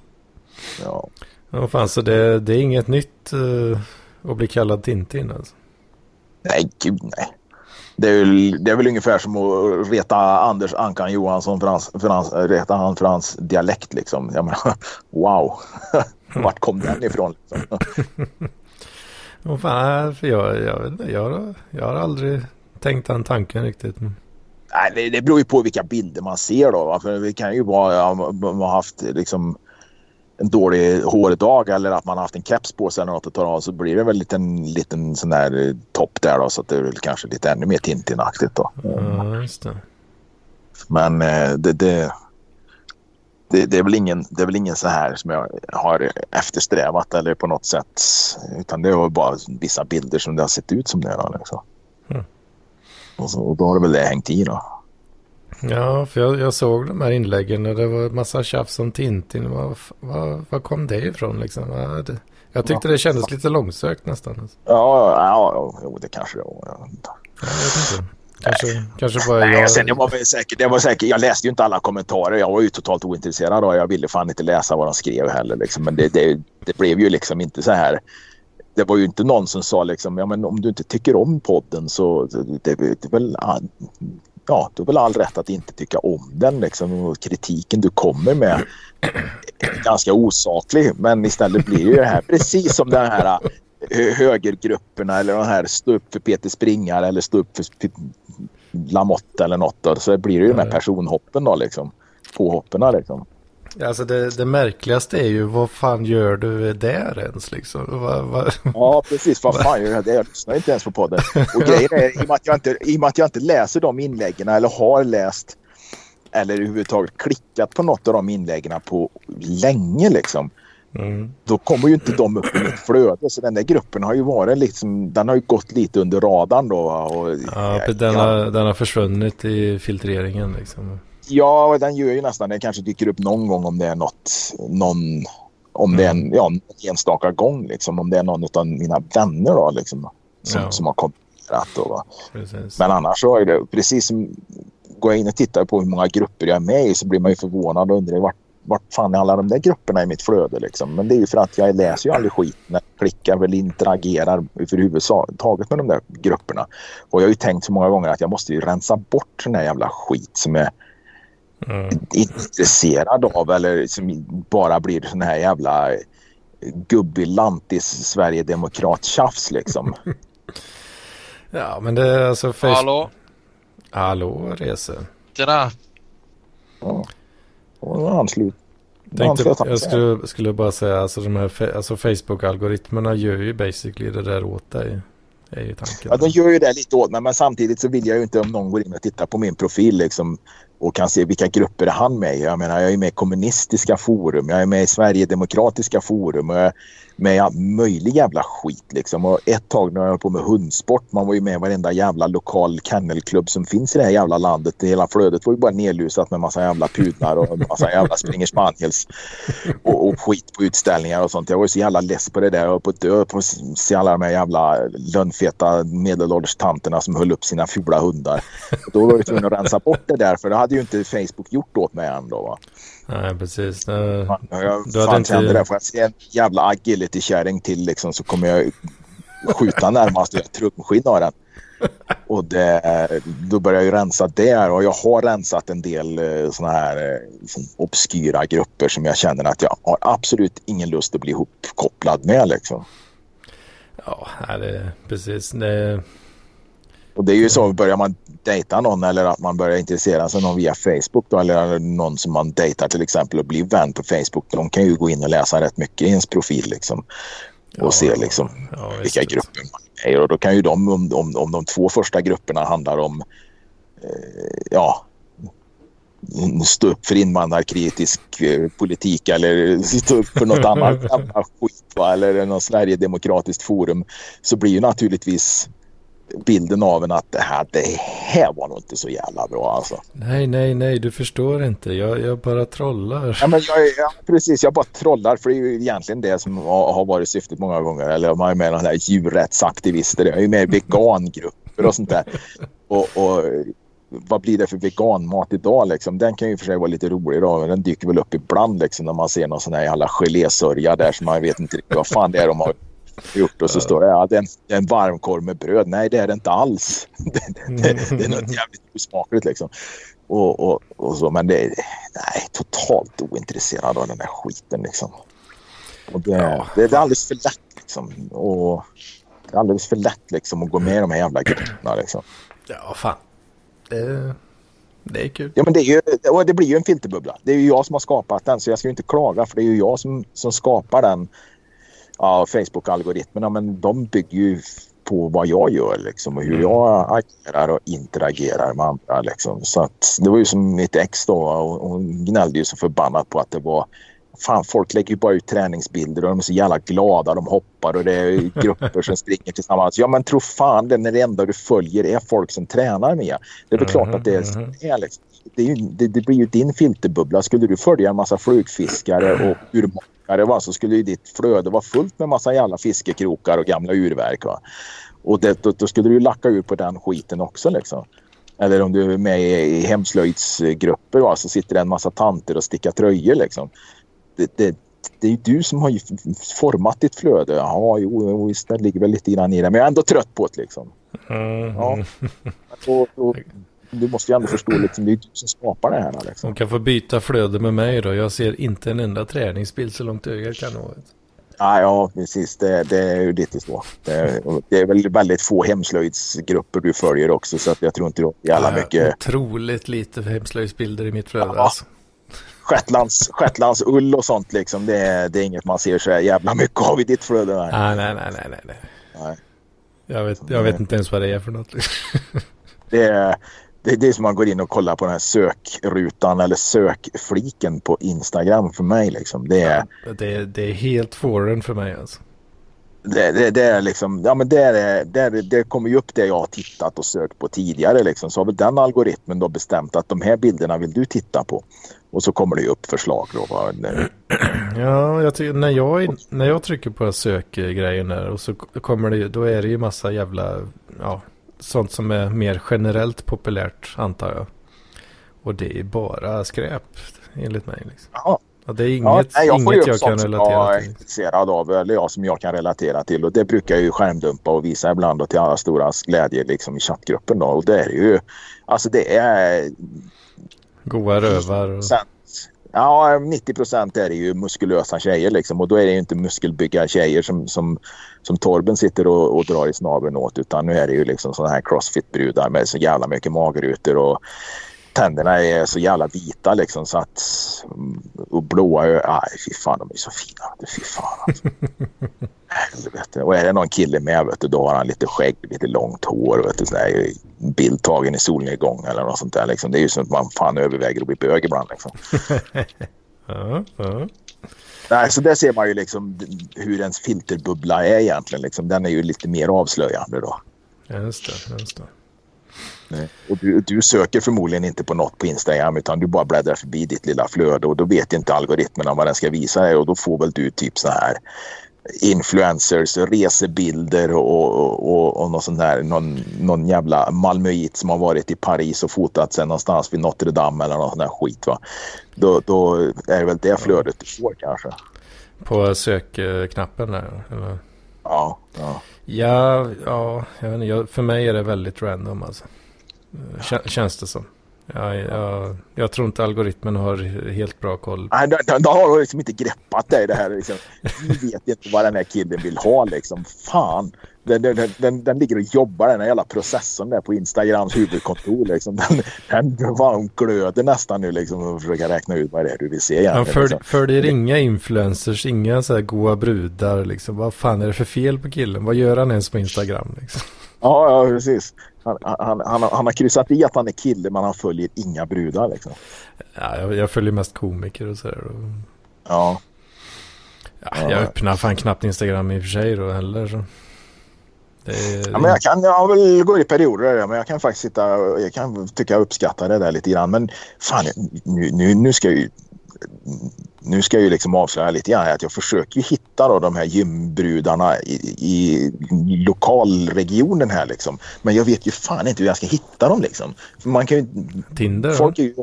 Ja. Ja, fan, så det, det är inget nytt uh, att bli kallad Tintin alltså? Nej, gud nej. Det är, väl, det är väl ungefär som att reta Anders Ankan Johansson för hans, för hans, reta han för hans dialekt liksom. Jag menar, wow. Vart kom den ifrån? Liksom? oh, fan, för jag, jag, jag, jag, jag har aldrig tänkt den tanken riktigt. Nej, det, det beror ju på vilka bilder man ser då. För det kan ju vara ja, man har haft liksom en dålig hårdag eller att man har haft en keps på sig eller något att ta av så blir det väl en liten, liten sån där topp där då så att det är väl kanske lite ännu mer Tintin-aktigt då. Ja, just det. Men eh, det, det, det, det, är väl ingen, det är väl ingen så här som jag har eftersträvat eller på något sätt utan det var bara vissa bilder som det har sett ut som det. Då, liksom. Och, så, och då har det väl det hängt i då. Ja, för jag, jag såg de här inläggen och det var massa tjafs om Tintin. Var, var, var kom det ifrån liksom? Det, jag tyckte det kändes lite långsökt nästan. Ja, ja, ja det kanske det var. Jag vet inte. Kanske, kanske bara Nej, jag... Sen, det var väl säkert, det var säkert, jag läste ju inte alla kommentarer. Jag var ju totalt ointresserad och jag ville fan inte läsa vad de skrev heller. Liksom. Men det, det, det blev ju liksom inte så här det var ju inte någon som sa liksom, ja men om du inte tycker om podden så det, det är väl, ja, du har väl all rätt att inte tycka om den liksom. Och kritiken du kommer med är ganska osaklig. Men istället blir ju det här precis som den här högergrupperna eller de här stå upp för Peter Springare eller stå upp för Lamotte eller något. Då. Så blir det ju de här personhoppen då liksom. Påhoppen liksom. Alltså det, det märkligaste är ju vad fan gör du där ens liksom? Va, va? Ja precis, vad fan gör jag där? Jag lyssnar inte ens på podden. Och grejen är i och med att jag inte, i och att jag inte läser de inläggen eller har läst eller överhuvudtaget klickat på något av de inläggen på länge liksom. Mm. Då kommer ju inte de upp i mitt flöde. Så den där gruppen har ju varit liksom, den har ju gått lite under radarn då. Och, ja, den, har, den har försvunnit i filtreringen liksom. Ja, den gör ju nästan det. kanske dyker upp någon gång om det är något, någon, om det är en mm. ja, enstaka gång liksom. Om det är någon av mina vänner då liksom. Som, ja. som har kommenterat. Va? Men annars så är det precis som går jag in och tittar på hur många grupper jag är med i så blir man ju förvånad och undrar vart, vart fan är alla de där grupperna i mitt flöde liksom. Men det är ju för att jag läser ju aldrig skit när jag klickar eller interagerar överhuvudtaget med de där grupperna. Och jag har ju tänkt så många gånger att jag måste ju rensa bort sån här jävla skit som är mm. intresserad av eller som bara blir sån här jävla gubbig lantis Sverigedemokrat-tjafs liksom. ja, men det är alltså... Facebook... Hallå? Hallå, Rese. Tjena. Ja. Anslut. Tänkte, jag skulle, skulle bara säga alltså de här alltså Facebook-algoritmerna gör ju basically det där åt dig. Är ju tanken. Ja, de gör ju det lite åt mig men samtidigt så vill jag ju inte om någon går in och tittar på min profil liksom och kan se vilka grupper är han med i. Jag menar, jag är med i kommunistiska forum, jag är med i Sverigedemokratiska forum och jag är med i all möjlig jävla skit liksom. Och ett tag när jag höll på med hundsport, man var ju med i varenda jävla lokal kennelklubb som finns i det här jävla landet. Hela flödet var ju bara nedlusat med massa jävla pudlar och massa jävla springer spaniels och, och, skit på utställningar och sånt. Jag var ju så jävla less på det där Jag var på att dö på att se alla de här jävla lönnfeta medelålders tanterna som höll upp sina fula hundar. Och då var jag tvungen att rensa bort det där för det hade ju inte Facebook gjort åt mig än då. Va? Nej, precis. Uh, jag, du hade inte... det Får jag se en jävla agility-kärring till liksom, så kommer jag skjuta närmast ett trumskinn av den. Och det, då börjar jag ju rensa där och jag har rensat en del eh, sådana här liksom, obskyra grupper som jag känner att jag har absolut ingen lust att bli ihopkopplad med. Liksom. Ja, det, precis. Det, och det är ju så, börjar man dejta någon eller att man börjar intressera sig någon via Facebook då, eller någon som man dejtar till exempel och blir vän på Facebook. De kan ju gå in och läsa rätt mycket i ens profil liksom. Och ja, se liksom ja, vilka grupper man är Och då kan ju de, om, om, om de två första grupperna handlar om eh, ja, stå upp för invandrarkritisk eh, politik eller stå upp för något annat skit va? eller något Sverigedemokratiskt forum så blir ju naturligtvis bilden av en att det här, det här var nog inte så jävla bra alltså. Nej, nej, nej, du förstår inte. Jag, jag bara trollar. Ja, men jag, ja, precis, jag bara trollar för det är ju egentligen det som har, varit syftet många gånger. Eller man är med några djurrättsaktivister, jag är med i vegangrupper och sånt där. Och, och vad blir det för veganmat idag liksom? Den kan ju för sig vara lite rolig då, men den dyker väl upp ibland liksom när man ser någon sån här jävla gelésörja där som man vet inte riktigt vad fan det är de har gjort och så står det ja, det är, en, det är en varmkorv med bröd. Nej, det är det inte alls. det, det, det är något jävligt osmakligt liksom. Och, och, och, så, men det är nej, totalt ointresserad av den där skiten liksom. Och det, ja. det, det är alldeles för lätt liksom. Och det är alldeles för lätt liksom att gå med i de här jävla grupperna liksom. Ja, fan. Det, det är kul. Ja, men det, är ju, det blir ju en filterbubbla. Det är ju jag som har skapat den så jag ska ju inte klaga för det är ju jag som, som skapar den ja, Facebook-algoritmerna men de bygger ju på vad jag gör liksom, och hur mm. jag agerar och interagerar med andra. Liksom. Så att, det var ju som mitt ex då och hon gnällde ju så förbannat på att det var Fan, folk lägger ju bara ut träningsbilder och de är så jävla glada. De hoppar och det är grupper som springer tillsammans. Ja, men tro fan det när det enda du följer är folk som tränar med. Det är väl klart att det är, mm. liksom. det, ju, det, det, blir ju din filterbubbla. Skulle du följa en massa flugfiskare och urmakare fiskare va, så skulle ju ditt flöde vara fullt med massa jävla fiskekrokar och gamla urverk. Va? Och det, då, då, skulle du lacka ur på den skiten också liksom. Eller om du är med i, i hemslöjdsgrupper va, så sitter det en massa tanter och stickar tröjor liksom. Det, det, det är ju du som har format ditt flöde. Ja, jo, visst, det ligger väl lite grann i det. Men jag är ändå trött på det liksom. Mm. Ja. Och, och, du måste ju ändå förstå liksom, det är du som skapar det här. Liksom. De kan få byta flöde med mig då. Jag ser inte en enda träningsbild så långt ögat kan nå. Ah, ja, precis. Det, det är ju lite så. Det, det, är väl väldigt få hemslöjdsgrupper du följer också så att jag tror inte det är alla ja, mycket. Otroligt lite hemslöjdsbilder i mitt flöde. Ja. Alltså. Shetlands, Shetlands ull och sånt liksom. Det är, det är inget man ser så jävla mycket av i ditt flöde. Nej, ah, nej, nej, nej, nej. nej. Jag, vet, jag vet inte ens vad det är för något. det är det, det är som man går in och kollar på den här sökrutan eller sökfliken på Instagram för mig. Liksom. Det, är, ja, det, det är helt foreign för mig alltså. Det, det, det, är liksom, ja men det, är, det, det kommer ju upp det jag har tittat och sökt på tidigare liksom. Så har väl den algoritmen då bestämt att de här bilderna vill du titta på. Och så kommer det ju upp förslag då. Ja, jag när, jag, när jag trycker på sökgrejen där och så kommer det då är det ju massa jävla, ja, sånt som är mer generellt populärt antar jag. Och det är bara skräp enligt mig. Liksom. Ja. Ja, det är inget, ja, nej, jag, inget jag kan relatera jag till. intresserad av, eller jag som jag kan relatera till. Och det brukar jag ju skärmdumpa och visa ibland och till alla stora glädje liksom i chattgruppen. Då. Och det är ju, alltså det är... Goa rövar. Och... Sen, ja, 90 procent är det ju muskulösa tjejer liksom. Och då är det ju inte muskelbygga tjejer som, som som Torben sitter och, och drar i snabeln åt utan nu är det ju liksom sådana här crossfit-brudar med så jävla mycket magrutor och tänderna är så jävla vita liksom så att Och blåa ögon. Aj, fy fan de är så fina. Fy fan alltså. Helvete. Och är det någon kille med vet du, då har han lite skägg, lite långt hår. Vet du, sån där bild tagen i solnedgång eller något sånt där. Liksom. Det är ju som att man fan överväger att bli bög ibland. Liksom. ja, ja. Nej, så där ser man ju liksom hur ens filterbubbla är egentligen. Liksom. Den är ju lite mer avslöjande då. Just det, just det. Nej. Och du, du, söker förmodligen inte på något på Instagram utan du bara bläddrar förbi ditt lilla flöde och då vet inte algoritmerna vad den ska visa dig och då får väl du typ så här influencers, resebilder och, och, och något sånt där. Någon, någon jävla malmöit som har varit i Paris och fotat sig någonstans vid Notre Dame eller något sånt där skit. Va? Då, då är det väl det flödet du får kanske. På sökknappen där? Eller? Ja, ja. Ja, ja jag vet inte, för mig är det väldigt random alltså. Känns det som. Ja, jag, jag tror inte algoritmen har helt bra koll. Nej, de, de, de har liksom inte greppat det, det här. Liksom. Vi vet inte vad den här killen vill ha liksom. Fan. Den, den, den, den ligger och jobbar den här jävla processorn där på Instagrams huvudkontor. Liksom. Den, den fan, glöder nästan nu liksom och försöker räkna ut vad det är du vill se. Egentligen, för, liksom. följer inga influencers, inga så här goa brudar. Liksom. Vad fan är det för fel på killen? Vad gör han ens på Instagram? Liksom? Ja, ja, precis. Han, han, han, han, har kryssat i att han är kille men han följer inga brudar liksom. Ja, jag, jag följer mest komiker och sådär. Och... Ja. ja. Jag öppnar fan knappt Instagram i och för sig då heller. Så. Är... Ja, men jag kan, jag väl gå i perioder men jag kan faktiskt sitta, jag kan tycka jag uppskattar det där lite grann. Men fan, nu, nu, nu ska jag ju nu ska jag ju liksom avslöja lite grann att jag försöker hitta då de här gymbrudarna i, i lokalregionen här liksom. Men jag vet ju fan inte hur jag ska hitta dem liksom. För man kan ju... Tinder? Folk är ju,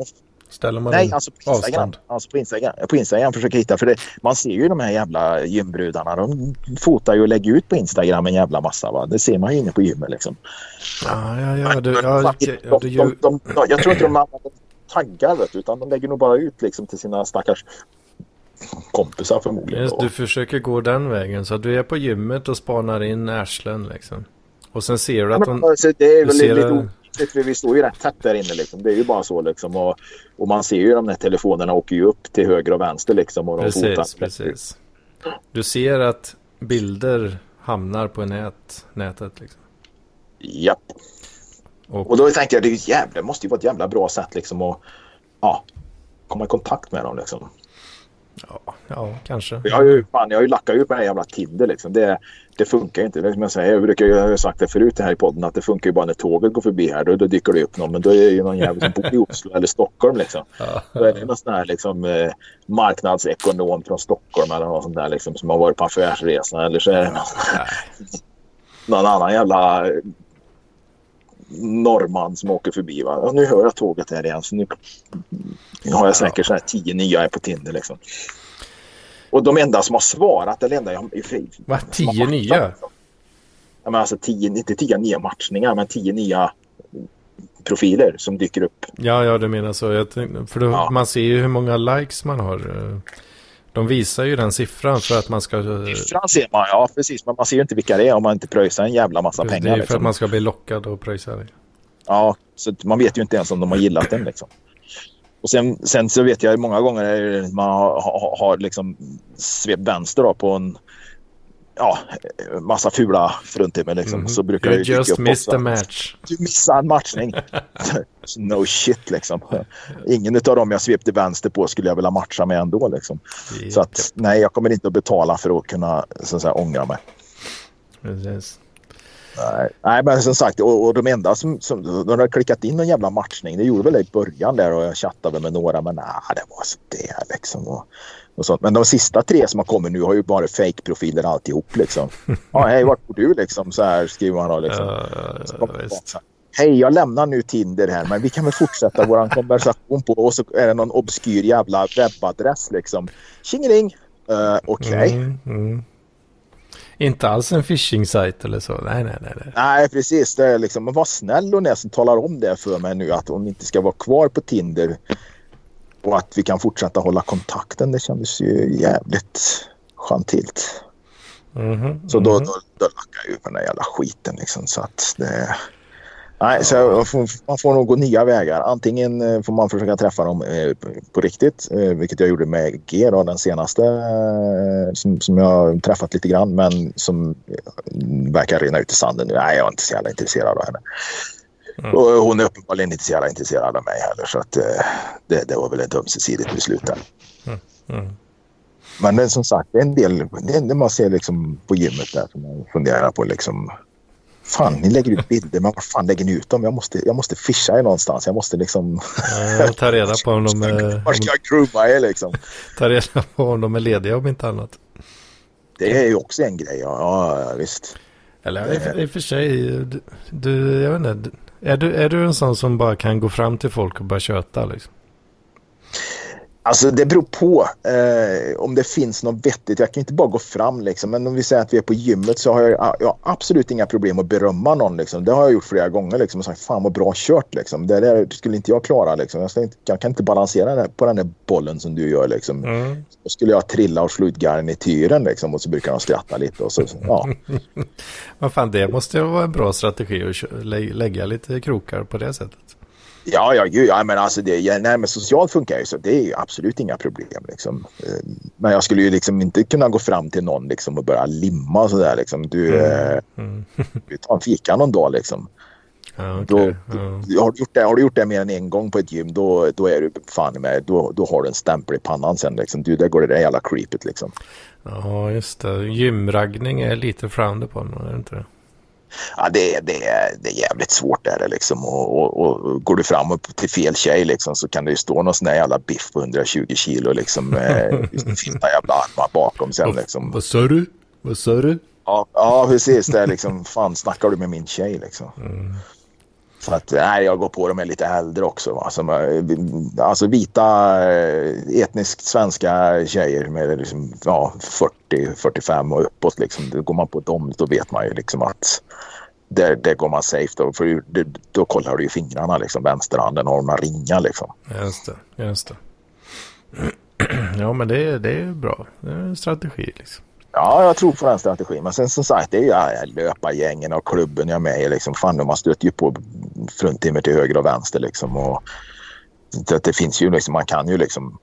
Ställer man Nej, alltså på Instagram. Alltså på Instagram, på Instagram försöker hitta. För det, man ser ju de här jävla gymbrudarna. De fotar ju och lägger ut på Instagram en jävla massa. Va? Det ser man ju inne på gymmet liksom. Ja, ja, ja. Det, ja, ja, det, de, de, de, jag tror inte de använder taggar vet, utan de lägger nog bara ut liksom till sina stackars kompisar förmodligen. Just, du försöker gå den vägen så att du är på gymmet och spanar in arslen liksom. Och sen ser du att ja, alltså, det är väl lite det... olyckligt för vi står ju rätt tätt där inne liksom. Det är ju bara så liksom. Och, och man ser ju de där telefonerna åker ju upp till höger och vänster liksom. Och de precis, fotar. precis. Du ser att bilder hamnar på nät, nätet liksom. Japp. Och, och då tänkte jag det, jävla, det måste ju vara ett jävla bra sätt liksom att ja, komma i kontakt med dem liksom. Ja, ja kanske. Jag har ju, fan, jag har ju lackat ut på den här jävla Tinder liksom. Det, det funkar inte. Som jag, säger, jag, brukar, jag har sagt det förut här i podden att det funkar ju bara när tåget går förbi här. Då, då dyker det upp någon. Men då är det ju någon jävel som bor i Oslo eller Stockholm liksom. Ja. Då är det någon sån här liksom, eh, marknadsekonom från Stockholm eller något sånt där liksom, som har varit på affärsresa. Eller så är det någon, någon annan jävla norrman som åker förbi. Va? Och nu hör jag tåget här igen. Så nu, har jag säkert så här tio nya på Tinder. Liksom. Och de enda som har svarat, eller enda jag... Va? Tio nya? Liksom. Ja, men alltså tio, inte tio nya matchningar, men tio nya profiler som dyker upp. Ja, ja, du menar så. Tänkte, för då, ja. man ser ju hur många likes man har. Eh, de visar ju den siffran för att man ska... Siffran ser man, ja precis. Men man ser ju inte vilka det är om man inte pröjsar en jävla massa precis, pengar. Det är för liksom. att man ska bli lockad och pröjsa det. Ja, så man vet ju inte ens om de har gillat den liksom. Och sen, sen så vet jag många gånger man har, har, har liksom svept vänster på en ja, massa fula fruntimmer liksom. Mm. Så brukar you just missed a match. Du missade en matchning. no shit liksom. Ingen av dem jag svepte vänster på skulle jag vilja matcha med ändå liksom. Yeah. Så att nej, jag kommer inte att betala för att kunna så att säga ångra mig. Precis. Nej, nej, men som sagt, och, och de enda som, som de har klickat in någon jävla matchning, det gjorde väl det i början där och jag chattade med några, men nej, det var så det liksom. Och, och sånt. Men de sista tre som har kommit nu har ju bara fake-profiler alltihop liksom. Ja, hej, vart bor du liksom? Så här skriver man då liksom. Uh, Hej, jag lämnar nu Tinder här, men vi kan väl fortsätta vår konversation på och så är det någon obskyr jävla webbadress liksom. Tjingeling! Uh, Okej. Okay. Mm, mm. Inte alls en phishing-sajt eller så. Nej, nej, nej. Nej, nej precis. Det är liksom, var snäll hon är som talar om det för mig nu att hon inte ska vara kvar på Tinder och att vi kan fortsätta hålla kontakten. Det kändes ju jävligt gentilt. Mm -hmm, så då, då, då lackade jag ju på den där jävla skiten liksom. Så att det... Nej, så man får nog gå nya vägar. Antingen eh, får man försöka träffa dem eh, på riktigt, eh, vilket jag gjorde med G, då, den senaste som, som jag har träffat lite grann, men som verkar rinna ut i sanden nu. Nej, jag är inte så jävla intresserad av henne. Mm. Och hon är uppenbarligen inte så jävla intresserad av mig heller, så att, det, det var väl ett ömsesidigt beslut där. Mm. Mm. Men det är som sagt, det är en del, det, är, det man ser liksom på gymmet där som man funderar på liksom Fan, ni lägger ut bilder, men var fan lägger ni ut dem? Jag måste, jag måste fisha er någonstans. Jag måste liksom... Ja, ta reda på om de är... Var ska jag grooma er liksom? Ta reda på om de är lediga om inte annat. Det är ju också en grej, ja, ja visst. Eller i och för sig, du, du, jag vet inte, är du, är du en sån som bara kan gå fram till folk och bara köta liksom? Alltså det beror på eh, om det finns något vettigt. Jag kan inte bara gå fram liksom. Men om vi säger att vi är på gymmet så har jag, jag har absolut inga problem att berömma någon. Liksom. Det har jag gjort flera gånger liksom. Och sagt fan vad bra kört liksom. Det där skulle inte jag klara liksom. Jag, inte, jag kan inte balansera på den där bollen som du gör liksom. Mm. Så skulle jag trilla och slå ut garnityren liksom. Och så brukar de skratta lite och så, ja. vad fan det måste ju vara en bra strategi att lägga lite krokar på det sättet. Ja, ja, gud, ja men alltså det, nej, men socialt funkar ju så. Det är absolut inga problem. Liksom. Eh, men jag skulle ju liksom inte kunna gå fram till någon liksom, och börja limma och sådär. Liksom. Du, mm. Eh, mm. vi tar en fika någon dag liksom. Ja, okay. då, ja. har, du gjort det, har du gjort det mer än en gång på ett gym då, då är du fan med, då, då har du en stämpel i pannan sen. Liksom. Du, där går det där jävla creepet liksom. Ja, just det. Gymraggning är lite frowned på, är det inte det? Ja, det, det, det är jävligt svårt är det liksom. Och, och, och, går du fram upp till fel tjej liksom, så kan det ju stå någon sån där jävla biff på 120 kilo liksom. Med fina jävla armar bakom sen liksom. Vad sa du? Vad sa du? Ja, ja precis. Det är liksom, fan snackar du med min tjej liksom. Mm. Så att nej, jag går på de är lite äldre också. Va? Som, eh, alltså vita eh, etniskt svenska tjejer med liksom, ja, 40-45 och uppåt. Liksom. Då går man på dem då vet man ju liksom att där, där går man safe då. För det, då kollar du ju fingrarna liksom. Vänsterhanden har några ringar liksom. Just det, just det. Ja men det, det är bra. Det är en strategi liksom. Ja, jag tror på den strategin. Men sen som sagt, det är ju löpargängen och klubben jag är med i. Liksom. Fan, man stöter ju på fruntimmer till höger och vänster. Liksom. Och det, det, finns ju liksom, man kan ju liksom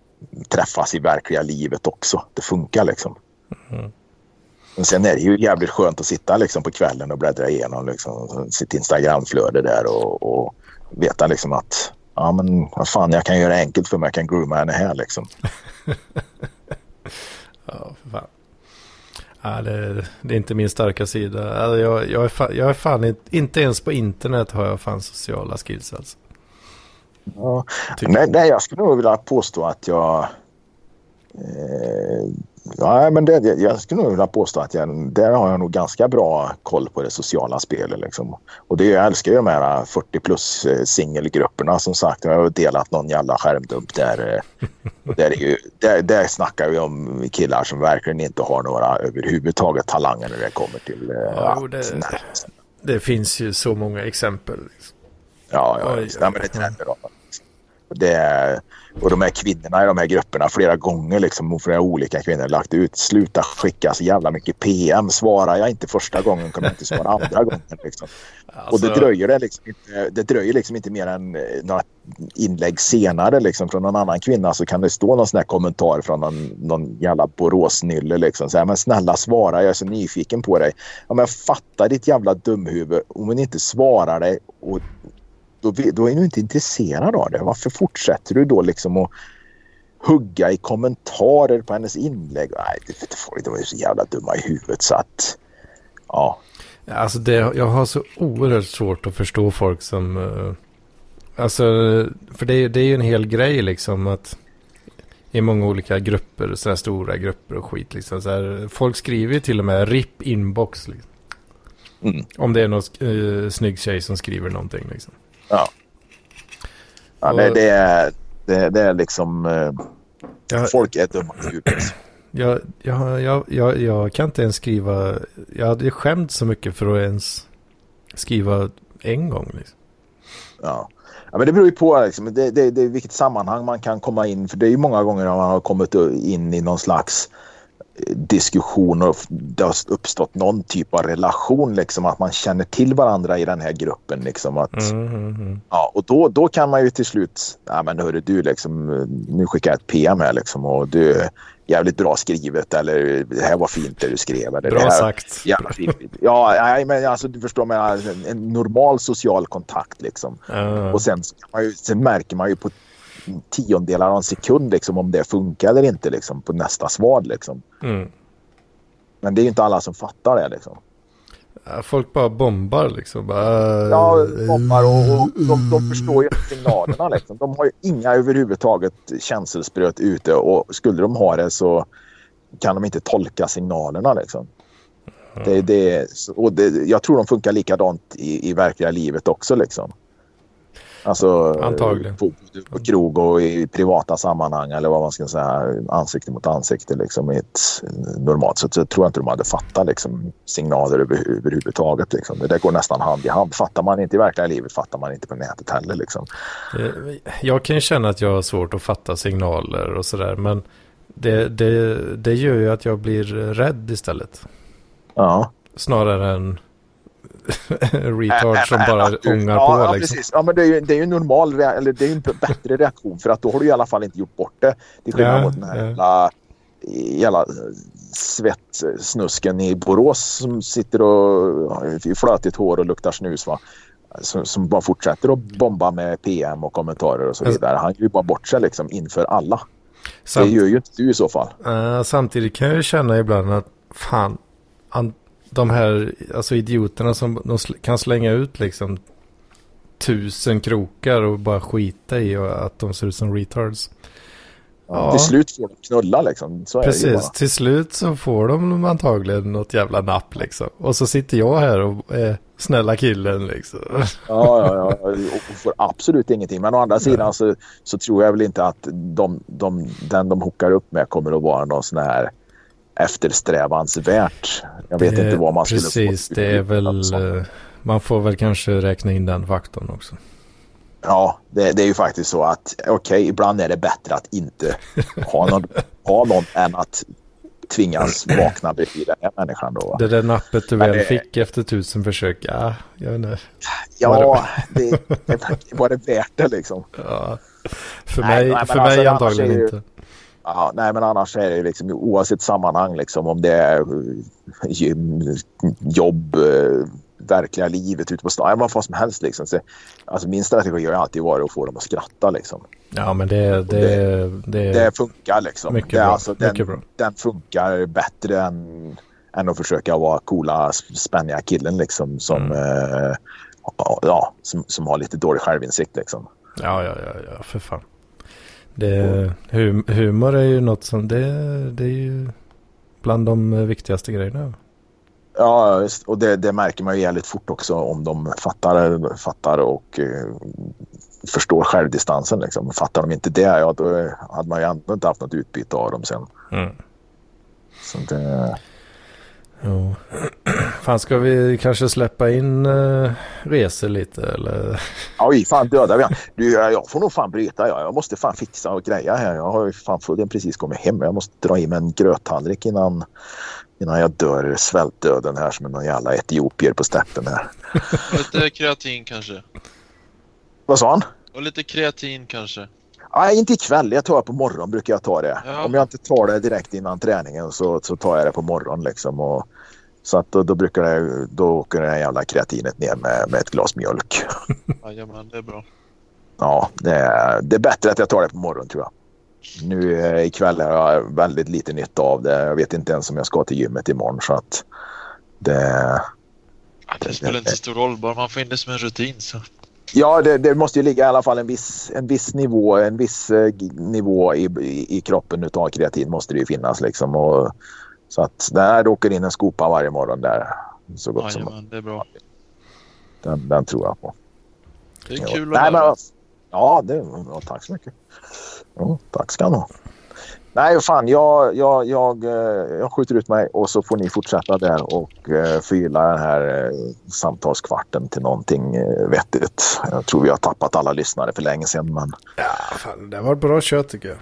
träffas i verkliga livet också. Det funkar liksom. Mm. Men sen är det ju jävligt skönt att sitta liksom på kvällen och bläddra igenom liksom, sitt Instagramflöde där och, och veta liksom att ja men vad fan jag kan göra det enkelt för mig, jag kan grooma henne här liksom. ja, för fan. Ja, det, det, är inte min starka sida. Alltså, jag, jag, är fan, jag är fan inte ens på internet har jag fan sociala skills alltså. Ja. Nej, nej, jag skulle nog vilja påstå att jag... Eh, Ja, men det, jag skulle nog vilja påstå att jag, där har jag nog ganska bra koll på det sociala spelet. Liksom. Och det, jag älskar ju de här 40 plus eh, singelgrupperna som sagt. Jag har delat någon jävla skärmdump där. Eh, där, är ju, där, där snackar vi om killar som verkligen inte har några överhuvudtaget talanger när det kommer till... Eh, ja, ja, det, det, finns ju så många exempel. Liksom. Ja, ja, Oj, ja, men det är bra. Det, och de här kvinnorna i de här grupperna flera gånger liksom, flera olika kvinnor lagt ut. Sluta skicka så jävla mycket PM. Svarar jag inte första gången kommer jag inte svara andra gången. Liksom. Alltså... Och det dröjer, det, liksom inte, det dröjer liksom inte mer än eh, några inlägg senare liksom, från någon annan kvinna så kan det stå någon sån här kommentar från någon, någon jävla Boråsnylle. Liksom. Så här, men snälla svara, jag är så nyfiken på dig. Ja, men jag fattar ditt jävla dumhuvud. Om hon inte svarar dig och då, då är du inte intresserad av det. Varför fortsätter du då liksom att hugga i kommentarer på hennes inlägg? Nej, det, folk de är så jävla dumma i huvudet så att ja. Alltså det, jag har så oerhört svårt att förstå folk som... Uh, alltså, för det, det är ju en hel grej liksom att i många olika grupper, sådana stora grupper och skit liksom. Så här, folk skriver ju till och med RIP inbox. Liksom. Mm. Om det är någon uh, snygg tjej som skriver någonting liksom. Ja. ja och, det, det, är, det, det är liksom... Eh, jag, folk är dumma. Jag, jag, jag, jag, jag kan inte ens skriva... Jag hade skämt så mycket för att ens skriva en gång. Liksom. Ja. ja, men det beror ju på liksom, det, det, det, vilket sammanhang man kan komma in. För det är ju många gånger man har kommit in i någon slags diskussion och det har uppstått någon typ av relation liksom att man känner till varandra i den här gruppen liksom att Mm, mm, mm. ja och då, då kan man ju till slut ja men hörru du liksom nu skickar jag ett PM här liksom och du jävligt bra skrivet eller det här var fint det du skrev eller det Bra här, sagt. jävla fint. Ja, nej, men alltså du förstår mig, en, en normal social kontakt liksom. Ja. Och sen, man ju, sen märker man ju på tiondelar av en sekund liksom, om det funkar eller inte liksom, på nästa svar. Liksom. Mm. Men det är ju inte alla som fattar det. Liksom. Folk bara bombar liksom. Bara, Ja, bombar och, och de, de förstår ju signalerna. Liksom. De har ju inga överhuvudtaget känselspröt ute och skulle de ha det så kan de inte tolka signalerna. Liksom. Det, det, och det, jag tror de funkar likadant i, i verkliga livet också. Liksom. Alltså, Antagligen. På, på krog och i privata sammanhang eller vad man ska säga, ansikte mot ansikte liksom, i ett normalt sätt. Så tror jag inte de hade fattat liksom, signaler över, överhuvudtaget. Liksom. Det där går nästan hand i hand. Fattar man inte i verkliga livet fattar man inte på nätet heller. Liksom. Det- Jag kan ju känna att jag har svårt att fatta signaler och sådär. Men det, det, det gör ju att jag blir rädd istället. Ja. Snarare än retard som Äh, bara du- ångar ja, på. Ja, liksom. precis. Ja, men det är ju, det är ju en normal, eller det är ju en bättre reaktion för att då har du i alla fall inte gjort bort det. Till skillnad mot den här jävla, jävla svettsnusken i Borås som sitter och har flötigt hår och luktar snus. Va? Som, som bara fortsätter att bomba med PM och kommentarer och så Alltså- vidare. Han gör ju bara bort sig liksom inför alla. Samt- Det gör ju inte du i så fall. Eh, samtidigt kan jag ju känna ibland att fan, an, de här alltså idioterna som de sl- kan slänga ut liksom tusen krokar och bara skita i och att de ser ut som retards. Ja. Till slut får de knulla liksom. Så är det ju Precis, till slut så får de antagligen något jävla napp liksom. Och så sitter jag här och är snälla killen liksom. Ja, ja, ja. Och får absolut ingenting. Men å andra sidan så, så tror jag väl inte att de, de, den de hookar upp med kommer att vara någon sån här eftersträvansvärt. Jag vet Det- inte vad man skulle Precis, det är väl, man får väl kanske räkna in den faktorn också. Ja, det, det är ju faktiskt så att okej, ibland är det bättre att inte ha någon, ha någon än att tvingas vakna bredvid den här människan då. Det där nappet du väl det- fick efter tusen försök, ja, jag vet inte. Ja, det, det var det värt det liksom. Ja. För Nej, mig, nej, men för alltså, mig antagligen är inte. Ja, nej, men annars är det liksom oavsett sammanhang liksom om det är eh, gym, jobb, eh, verkliga livet ute på stan, vad fan som helst liksom. Så, alltså min strategi har alltid varit att få dem att skratta liksom. Ja, men det, det, det, Det funkar liksom. Mycket det, bra, Alltså, den, mycket bra. den funkar bättre än, än att försöka vara coola, spänniga killen liksom som, Mm. eh, ja, som, som har lite dålig självinsikt liksom. Ja, ja, ja, ja, för fan. Det, hum, humor är ju något som, det, det är ju bland de viktigaste grejerna. Ja, just, och det, det märker man ju jävligt fort också om de fattar, fattar och eh, förstår självdistansen. Liksom. Fattar de inte det, ja, då hade man ju ändå inte haft något utbyte av dem sen. Mm. Så det, Jo. Fan, ska vi kanske släppa in uh, resor lite eller? oj, fan dödar vi han. du, jag jag får nog fan bryta. Jag, jag måste fan fixa och greja här. Jag har ju fan fullt precis kommit hem. Jag måste dra i mig en gröttallrik innan, innan jag dör svältdöden här som någon jävla etiopier på steppen här. Lite kreatin kanske. Vad sa han? Och lite kreatin kanske. Nej, inte ikväll. Jag tar det på morgon brukar jag ta det. Ja. Om jag inte tar det direkt innan träningen så, så tar jag det på morgon liksom. Och, så att då, då brukar det, då åker det här jävla kreatinet ner med, med ett glas mjölk. Jajamän, det är bra. Ja, det är, det är bättre att jag tar det på morgon tror jag. Nu eh, ikväll har jag väldigt lite nytta av det. Jag vet inte ens om jag ska till gymmet imorgon så att det... Ja, Det spelar inte så stor roll, bara man får in det som en rutin så. Ja, det, det måste ju ligga i alla fall en viss, en viss nivå, en viss eh, nivå i, i, i kroppen utav kreatin måste det ju finnas liksom. Och, så att där åker in en skopa varje morgon där. Så gott som Jajamän, det är bra. den, den tror jag på. Det är Ja. kul att Nej, men, höra. Ja, det, ja, tack så mycket. Ja, tack ska ni ha. Nej, fan, jag, jag, jag, eh, jag skjuter ut mig och så får ni fortsätta där och eh, förgylla den här eh, samtalskvarten till någonting vettigt. Jag tror vi har tappat alla lyssnare för länge sedan, men Ja, fan, det var bra kött tycker jag.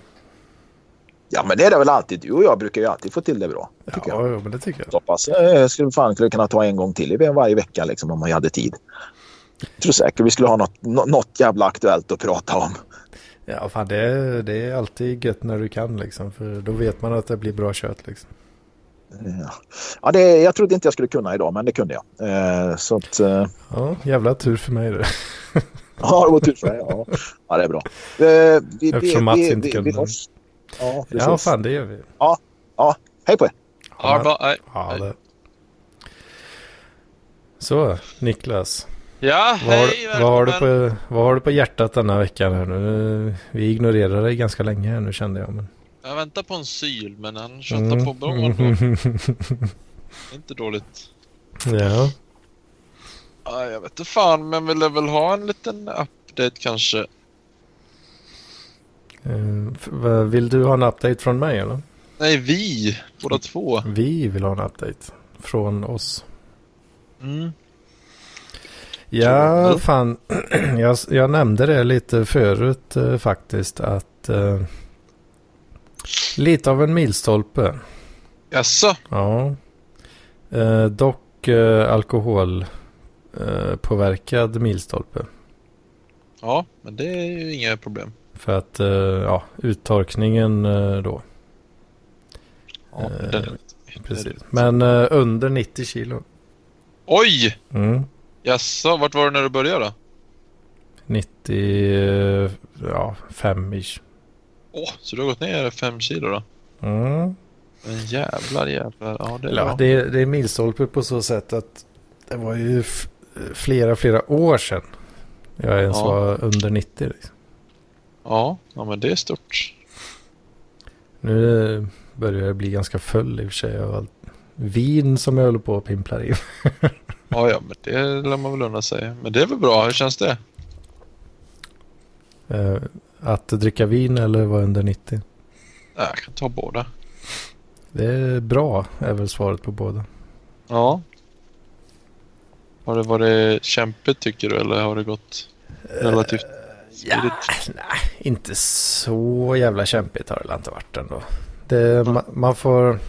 Ja, men det är det väl alltid. Du och jag brukar ju alltid få till det bra. Tycker jag. Ja, jo, men det tycker jag. Så pass eh, skulle fan skulle kunna ta en gång till i varje vecka liksom, om man hade tid. Jag tror säkert vi skulle ha något, nå- något jävla aktuellt att prata om. Ja, fan det är, det är alltid gött när du kan liksom. För då vet man att det blir bra kött liksom. Ja. Ja, det, jag trodde inte jag skulle kunna idag, men det kunde jag. Eh, så att, eh, Ja, jävla tur för mig det. ja, det var tur för dig. Ja. ja, det är bra. Eh, vi, Eftersom Mats inte kunde. hörs. Ja, precis. Ja, fan det gör vi. Hej på er. Ja, bra. Ja, det. Så, Niklas. Ja, Vad har, hej, vad, har du på, vad har du på hjärtat denna veckan här nu? Vi ignorerar dig ganska länge här nu kände jag. Men... Jag väntar på en syl, men han köttar på bra ändå. Mm. Inte dåligt. ja. Ja, jag vet inte fan, men vill jag väl ha en liten update kanske? Eh, Vill du ha en update från mig eller? Nej, vi. Båda två. Vi vill ha en update från oss. Mm. Ja, fan. Jag, jag nämnde det lite förut eh, faktiskt att eh, lite av en milstolpe. Jaså? Ja. Eh, dock eh, alkohol eh, påverkad milstolpe. Ja, men det är ju inga problem. För att eh, ja, uttorkningen då. Ja, den är Precis. Men under 90 kilo. Oj! Mm. Jaså, vart var du när du började då? 90, eh, ja 5 ish. Åh, så du har gått ner fem kilo då? Mm. Men jävlar, jävlar. Ja, det är ja, det, är- det är milstolpe på så sätt att det var ju flera, flera år sedan jag ens Ja. var under 90. Liksom. Ja, ja, men det är stort. Nu eh, börjar jag bli ganska full i och för sig av allt vin som jag håller på att pimpla i. Ja, ja, men det lär man väl unna sig. Men det är väl bra. Hur känns det? Eh, Att dricka vin eller vara under 90. Ja, jag kan ta båda. Det är bra är väl svaret på båda. Ja. Har det varit kämpigt tycker du eller har det gått relativt Ja, smidigt? nej, inte så jävla kämpigt har det inte varit ändå. Det, man, man, får,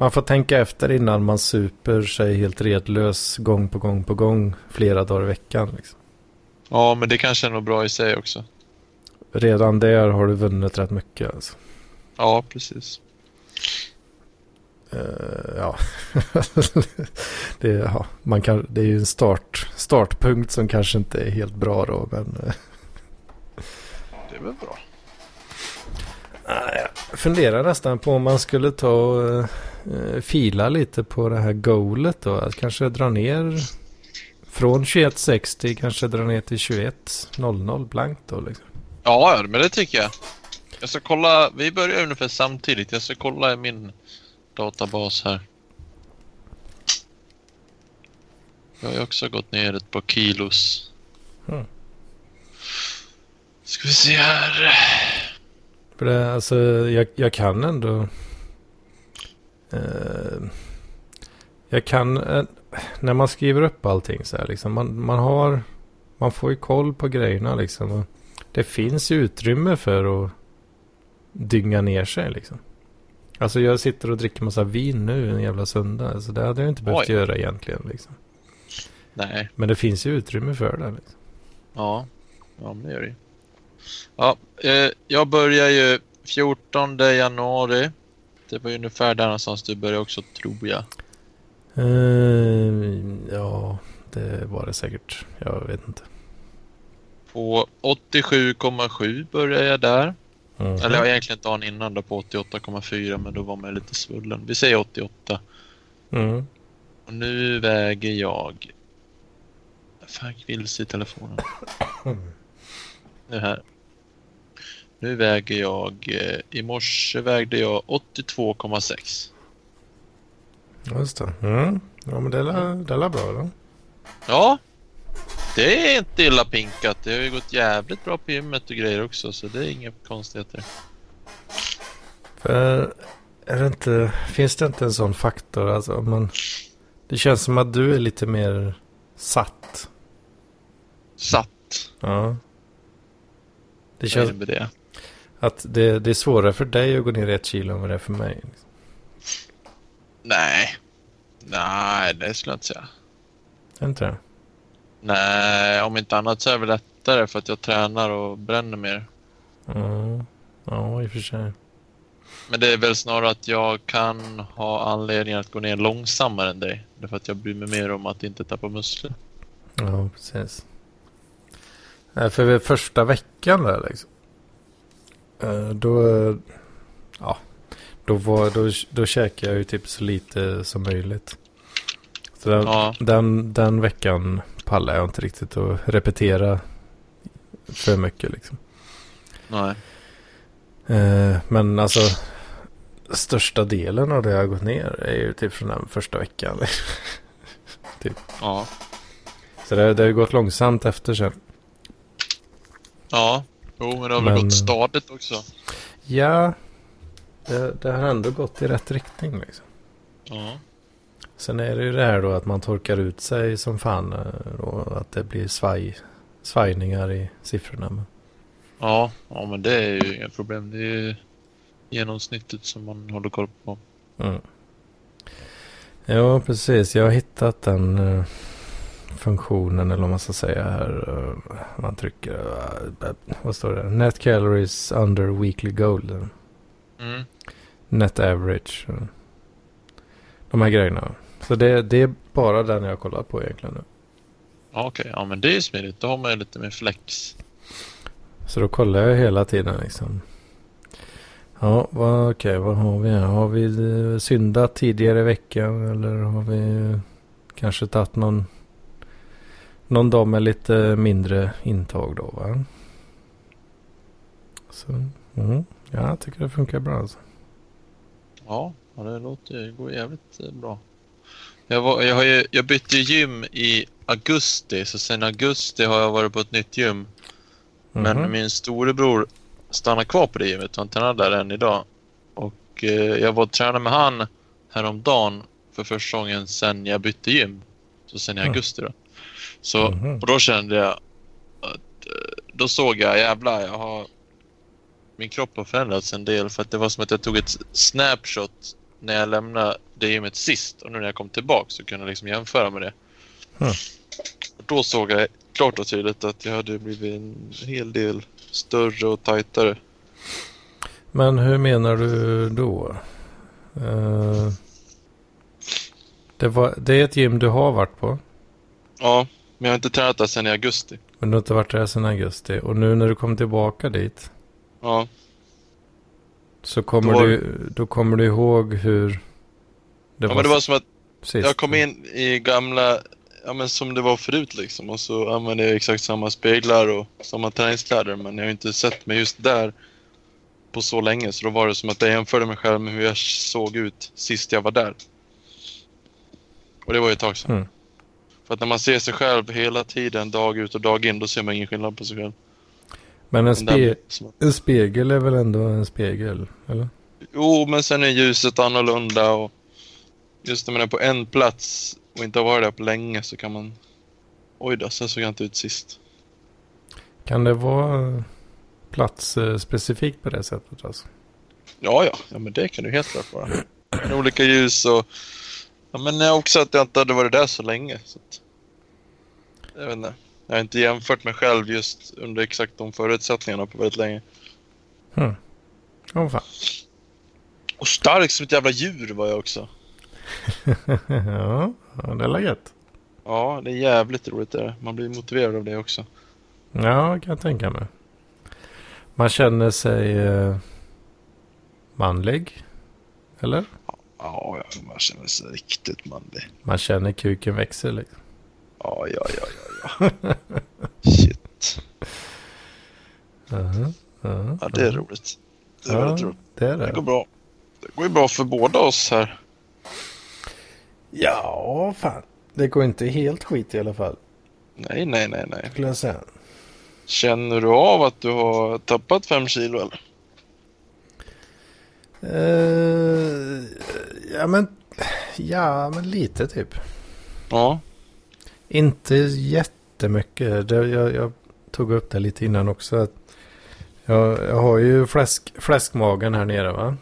man får tänka efter innan man super sig helt redlös gång på gång på gång flera dagar i veckan. Liksom. Ja, men det kanske är nog bra i sig också. Redan där har du vunnit rätt mycket. Alltså. Ja, precis. Eh, ja. det, ja, man kan, det är ju en start, startpunkt som kanske inte är helt bra då. Men eh, Det är väl bra. Nej, jag funderar nästan på om man skulle ta och eh, fila lite på det här goalet då. Att kanske dra ner från 2160 kanske dra ner till 2100 blankt då liksom. Ja, men det tycker jag. Jag ska kolla. Vi börjar ungefär samtidigt. Jag ska kolla i min databas här. Jag har ju också gått ner ett par kilos. Mm. Ska vi se här. För det, alltså jag, jag kan ändå. Eh, jag kan. Eh, när man skriver upp allting så här liksom. Man, man har. Man får ju koll på grejerna liksom. Och det finns ju utrymme för att dynga ner sig liksom. Alltså jag sitter och dricker massa vin nu en jävla söndag. Alltså det hade jag inte behövt Oj. göra egentligen liksom. Nej. Men det finns ju utrymme för det. Liksom. Ja, ja men det gör det ju. Ja, eh, jag börjar ju 14 januari. Det var ju ungefär där någonstans du började också, tror jag. Eh, ja, det var det säkert. Jag vet inte. På 87,7 började jag där. Mhm. Eller jag egentligen dagen innan då på 88,4 men då var man lite svullen. Vi säger 88. Mm. Och nu väger jag... Fan, vilse i telefonen. Nu här. Nu väger jag... Eh, I morse vägde jag 82,6. Just det. Mm. Ja, men det är det är bra då. Ja. Det är inte illa pinkat. Det har ju gått jävligt bra på gymmet och grejer också så det är inga konstigheter. För är det inte, finns det inte en sån faktor? Alltså, man, det känns som att du är lite mer satt. Satt. Ja. Det Vad känns, innebär det? Att det, det är svårare för dig att gå ner ett kilo än vad det är för mig. Nej. Nej, det skulle jag inte säga. Inte det? Nej, om inte annat så är det väl lättare för att jag tränar och bränner mer. Ja, ja i och för sig. Men det är väl snarare att jag kan ha anledning att gå ner långsammare än dig. Därför att jag bryr mig mer om att inte tappa muskler. Ja, precis. Nej, För första veckan där liksom. eh, Då, eh, ja, då, var, då, då käkade jag ju typ så lite som möjligt. Så den, Ja. den, den veckan pallade jag inte riktigt att repetera för mycket liksom. Nej. Eh, Men alltså största delen av det jag har gått ner är ju typ från den första veckan. Ja. Så det, det har ju gått långsamt efter sen. Ja. Jo, men det har väl Men- gått stadigt också. Ja, det, det har ändå gått i rätt riktning liksom. Ja. Sen är det ju det här då att man torkar ut sig som fan eh, och att det blir svaj, svajningar i siffrorna. Men, Ja, ja, men det är ju inga problem. Det är ju genomsnittet som man håller koll på. mm. Ja, precis. Jag har hittat den eh, funktionen eller vad man ska säga här. eh, man trycker, eh, vad står det? Net calories under weekly goal. Mm. Net average. De här grejerna. Så det, det är bara den jag har kollat på egentligen nu. Okej. Ja, men det är ju smidigt. Då har man ju lite mer flex. Så då kollar jag hela tiden liksom. Ja, vad, okej, vad har vi här? Har vi eh, syndat tidigare i veckan eller har vi kanske tagit någon, någon dag med lite mindre intag då va? Så, mm, ja, jag tycker det funkar bra alltså. Ja, det låter det går jävligt eh, bra. Jag, var, jag, har ju, jag bytte gym i augusti, så sen augusti har jag varit på ett nytt gym. Men Mhm. min storebror stannar kvar på det gymmet. Han tränar där än idag. Och eh, jag var och tränade med han häromdagen för första gången sen jag bytte gym. Så sen i Mm. augusti då. Så, Mhm. och då kände jag att eh, då såg jag jävlar, jag har min kropp har förändrats en del för att det var som att jag tog ett snapshot när jag lämnade det gymmet sist och nu när jag kom tillbaka så kunde jag liksom jämföra med det. Mm. Och då såg jag klart och tydligt att jag hade blivit en hel del större och tajtare. Men hur menar du då? Eh, det, var, det är ett gym du har varit på. Ja, men jag har inte tränat där sedan i augusti. Men du har inte varit där sedan augusti. Och nu när du kom tillbaka dit. Ja, Så kommer, var- du, då kommer du ihåg hur det ja men det var som att sist. jag kom in i gamla, ja men som det var förut liksom och så använde jag exakt samma speglar och samma träningskläder men jag har inte sett mig just där på så länge så då var det som att jag jämförde mig själv med hur jag såg ut sist jag var där. Och det var ju ett tag sedan. Mm. För att när man ser sig själv hela tiden, dag ut och dag in, då ser man ingen skillnad på sig själv. Men en, spe, en spegel är väl ändå en spegel? Eller? Jo, men sen är ljuset annorlunda och just när man är på en plats och inte har varit där på länge så kan man... Oj då, så såg jag inte ut sist. Kan det vara platsspecifikt på det sättet? Alltså? Ja, ja, ja men det kan du helt klart vara. Olika ljus och... Ja, men också att jag inte hade varit där så länge. Så att... Jag vet inte. Jag har inte jämfört mig själv just under exakt de förutsättningarna på väldigt länge. Hmm. Åh fan. Och stark som ett jävla djur var jag också. ja, det är gött. Ja, det är jävligt roligt det. Man blir motiverad av det också. Ja, kan jag tänka mig. Man känner sig eh, manlig. Eller? Ja, man känner sig riktigt manlig. Man känner kuken växer liksom. Ja, ja, ja, ja, ja. Shit. Uh-huh. Uh-huh. Ja, det är roligt. Det är Ja, väldigt roligt. det är Det går det. bra. Det går ju bra för båda oss här. Ja, fan. Det går inte helt skit i alla fall. Nej, nej, nej, nej. Skulle jag säga. Känner du av att du har tappat fem kilo eller? Eh, ja, men, ja, men lite typ. Ja. Inte jättemycket. Det, jag, jag tog upp det lite innan också. Att Jag, jag har ju fläsk, fläskmagen här nere va?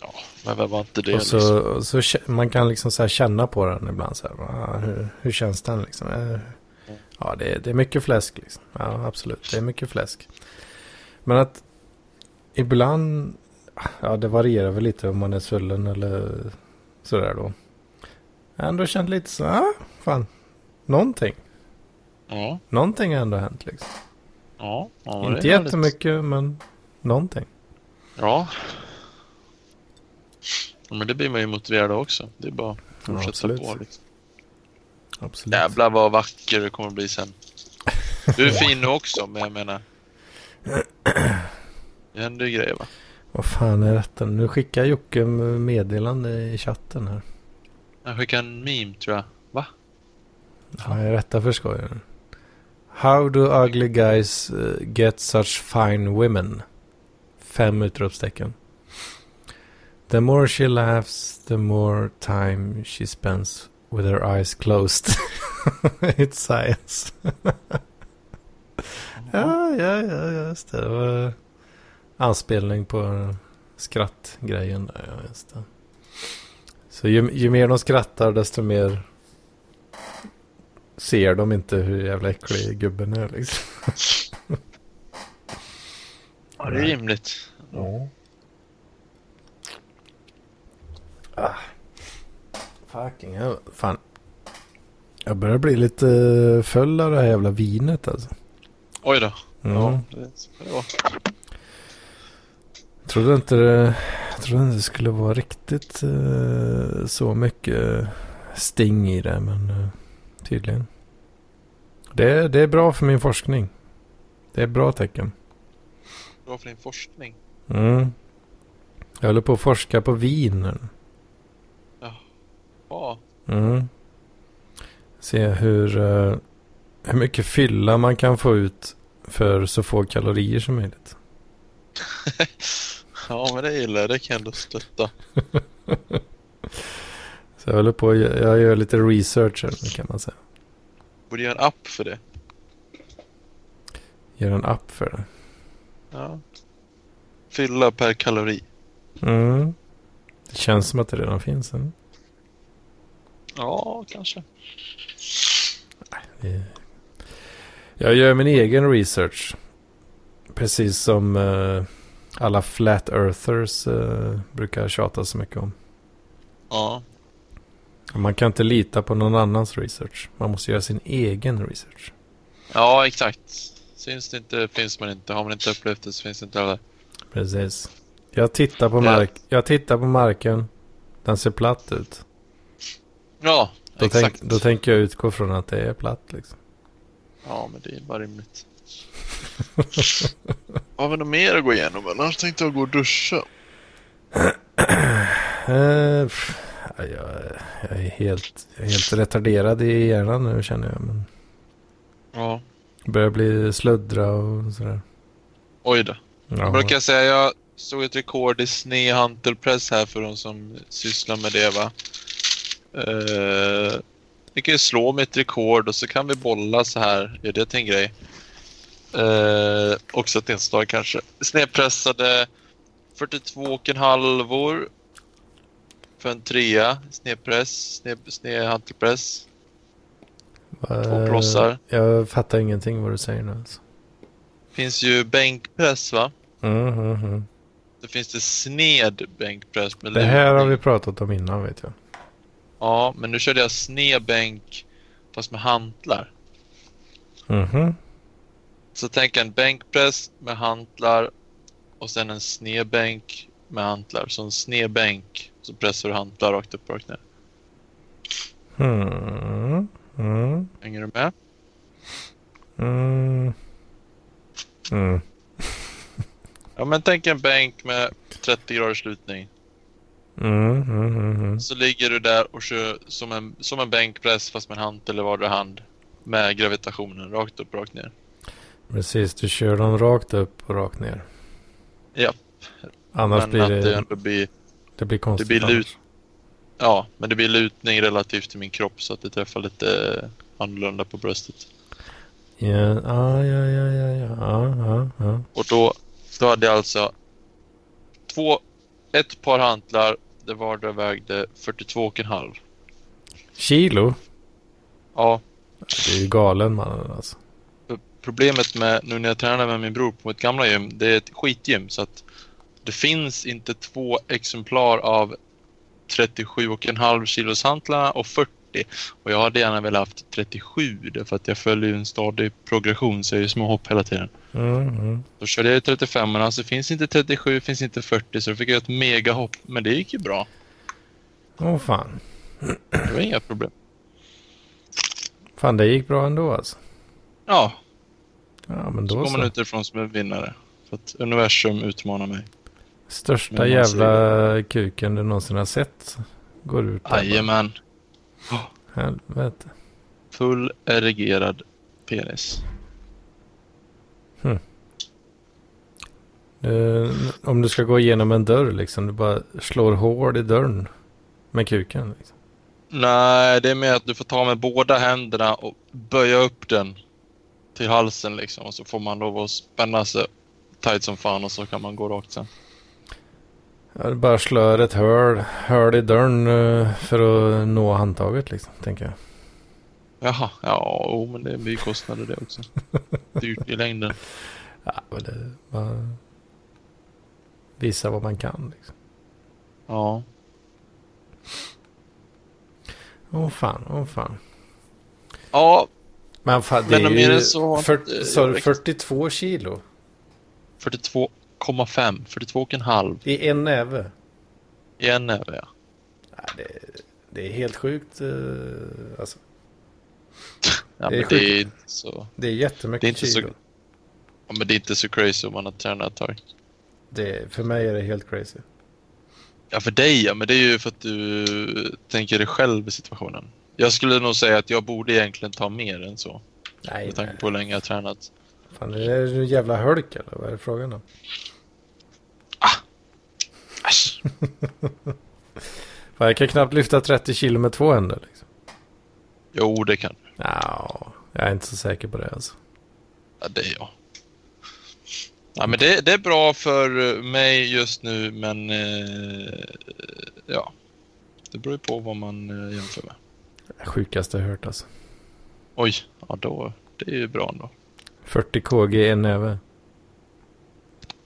Ja, men vem var inte det och så, liksom? så kä- man kan liksom så känna på den ibland. Så här, va, hur, hur känns den liksom? Eh, Ja, det, är- det är mycket fläsk liksom. Ja, absolut. Det är mycket fläsk. Men att ibland, ja det varierar väl lite om man är svullen eller sådär då. Jag har ändå känt lite så, ja, fan, någonting. Ja, Någonting har ändå hänt liksom. ja. ja Inte jättemycket, men någonting. Ja. ja. Men det blir man ju motiverad av också. Det är bara att Ja, fortsätta absolut. på liksom. Absolut. Jävlar vad vacker du kommer bli sen. Du är fin nu också, men jag menar. Det händer ju grejer va? Vad fan är detta? Nu skickar Jocke meddelande i chatten här. Jag skickade en meme tror jag. Va? Ja, jag rättar för skoj. How do ugly guys eh, get such fine women? Fem utropstecken. The more she laughs, the more time she spends with her eyes closed. It's science. ja, ja, ja, just det. Anspelning på skrattgrejen där, ja, just det. Så ju, ju mer de skrattar, desto mer ser de inte hur jävla äcklig gubben är liksom. Ja, det är rimligt. Ja. Ah. Fucking hell. Fan. Jag börjar bli lite full av det här jävla vinet alltså. Oj då. Mm. Ja, det ska det vara. Trodde inte det, trodde inte det skulle vara riktigt eh, så mycket sting i det. Men eh, tydligen. Det, det är bra för min forskning. Det är ett bra tecken. Bra för din forskning. Mm. Jag håller på att forska på vin nu. Ja. Mm. Se hur, eh, hur mycket fylla man kan få ut för så få kalorier som möjligt. ja, men det gillar jag. Det kan jag ändå stötta. Så jag håller på, jag gör lite research här kan man säga. Borde göra en app för det. Gör en app för det. Ja. Fylla per kalori. Mm. Det känns som att det redan finns en. Ja, kanske. Jag gör min egen research. Precis som eh, alla flat earthers eh, brukar tjata så mycket om. Ja. Man kan inte lita på någon annans research. Man måste göra sin egen research. Ja, exakt. Syns det inte finns man inte. Har man inte upplevt det så finns det inte heller. Precis. Jag tittar på, Ja. mark jag tittar på marken. Den ser platt ut. Ja, Då, exakt. tänk, då tänker jag utgå från att det är platt liksom. Ja, men det är bara rimligt. Har vi något mer att gå igenom? Annars tänkte jag gå och duscha. Eh, jag, jag är helt, helt retarderad i hjärnan nu känner jag. Men Ja. börjar bli sluddra och sådär. Oj då. Ja. Jag brukar säga jag såg ett rekord i snehantelpress här för de som sysslar med det va. Uh, vi kan ju slå med ett rekord och så kan vi bolla så här. Är det en grej? Uh, också ett inslag kanske. Snedpressade 42,5 halvor för en trea. Snedpress, sned, snedhantelpress. Eh, Två plossar. Jag fattar ingenting vad du säger nu. Alltså. Finns ju bänkpress va? Mm, mm, mm. Då finns det sned bänkpress med Det här har vi pratat om innan vet jag. Ja, men nu körde jag snedbänk fast med hantlar. Mhm. Så tänk en bänkpress med hantlar och sen en snedbänk med hantlar. Så en snedbänk så pressar du hantlar rakt upp och rakt ner. Mm. Mm. Hänger du med? Mm. Mm. Ja, men tänk en bänk med 30 graders lutning. Mm. Mm. Mm. Mm. Så ligger du där och kör som en, som en bänkpress fast med en hantel eller vardera hand. Med gravitationen rakt upp och rakt ner. Precis, du kör dem rakt upp och rakt ner. Japp. Annars men blir det det, ändå blir det blir konstigt. blir lut-. Ja, men det blir lutning relativt till min kropp så att det träffar lite annorlunda på bröstet. Ja, ja, ja, ja, ja, ja, ja, ja. Och då Så hade jag alltså två, ett par hantlar det var det vägde 42,5. Kilo? Ja, Det är ju galen mannen alltså. Problemet med nu när jag tränar med min bror på ett gamla gym, det är ett skitgym så att det finns inte två exemplar av 37,5 kilos hantlarna och 40 och jag hade gärna velat haft 37 därför att jag följer en stadig progression så jag är ju små hopp hela tiden. Mm, mm. Då körde jag 35 men alltså finns inte 37, finns inte 40 så då fick jag ett megahopp men det gick ju bra. Åh fan. Det var inga problem. Fan det gick bra ändå alltså. Ja, Ja men så då går man så. ut ifrån som en vinnare. För att universum utmanar mig. Största jävla kuken du någonsin har sett. Går ut där. Jajamän. Helvete. Full erigerad penis. Eh, om du ska gå igenom en dörr liksom. Du bara slår hål i dörren. Med kuken liksom. Nej, det är mer att du får ta med båda händerna och böja upp den till halsen liksom. Och så får man lov att spänna sig tight som fan och så kan man gå rakt sen. Ja, du bara slår ett hål, hål i dörren eh, för att nå handtaget liksom. Tänker jag. Jaha, ja, oh, men det är mycket kostnader det också. Dyrt i längden. Ja, men det bara visa vad man kan liksom. Ja. Åh fan, åh fan. Ja, Men fan, det Men är ju så jag du räknat. 42 kilo 42,5. 42,5 i en näve. i en näve ja. Ja, det, det är helt sjukt. eh, Alltså, ja Det är men det är så... det är jättemycket Det är inte så- kilo. Ja, men det är inte så crazy om man har tränat ett tag. Det, för mig är det helt crazy. Ja, för dig ja, men det är ju för att du tänker dig själv i situationen. Jag skulle nog säga att jag borde egentligen ta mer än så. Nej, Med tanke på hur länge jag har tränat. Fan, är det en jävla hölk eller vad är det frågan om? Äsch! Fan, jag kan knappt lyfta 30 kilo med två händer. Liksom. Jo, det kan du. Ja, jag är inte så säker på det alltså. Ja, det är jag. Ja, men det, det är bra för mig just nu, men eh, ja. Det beror ju på vad man eh, jämför med. Det sjukaste jag hört alltså. Oj, ja då. Det är ju bra ändå. 40 kg en näve.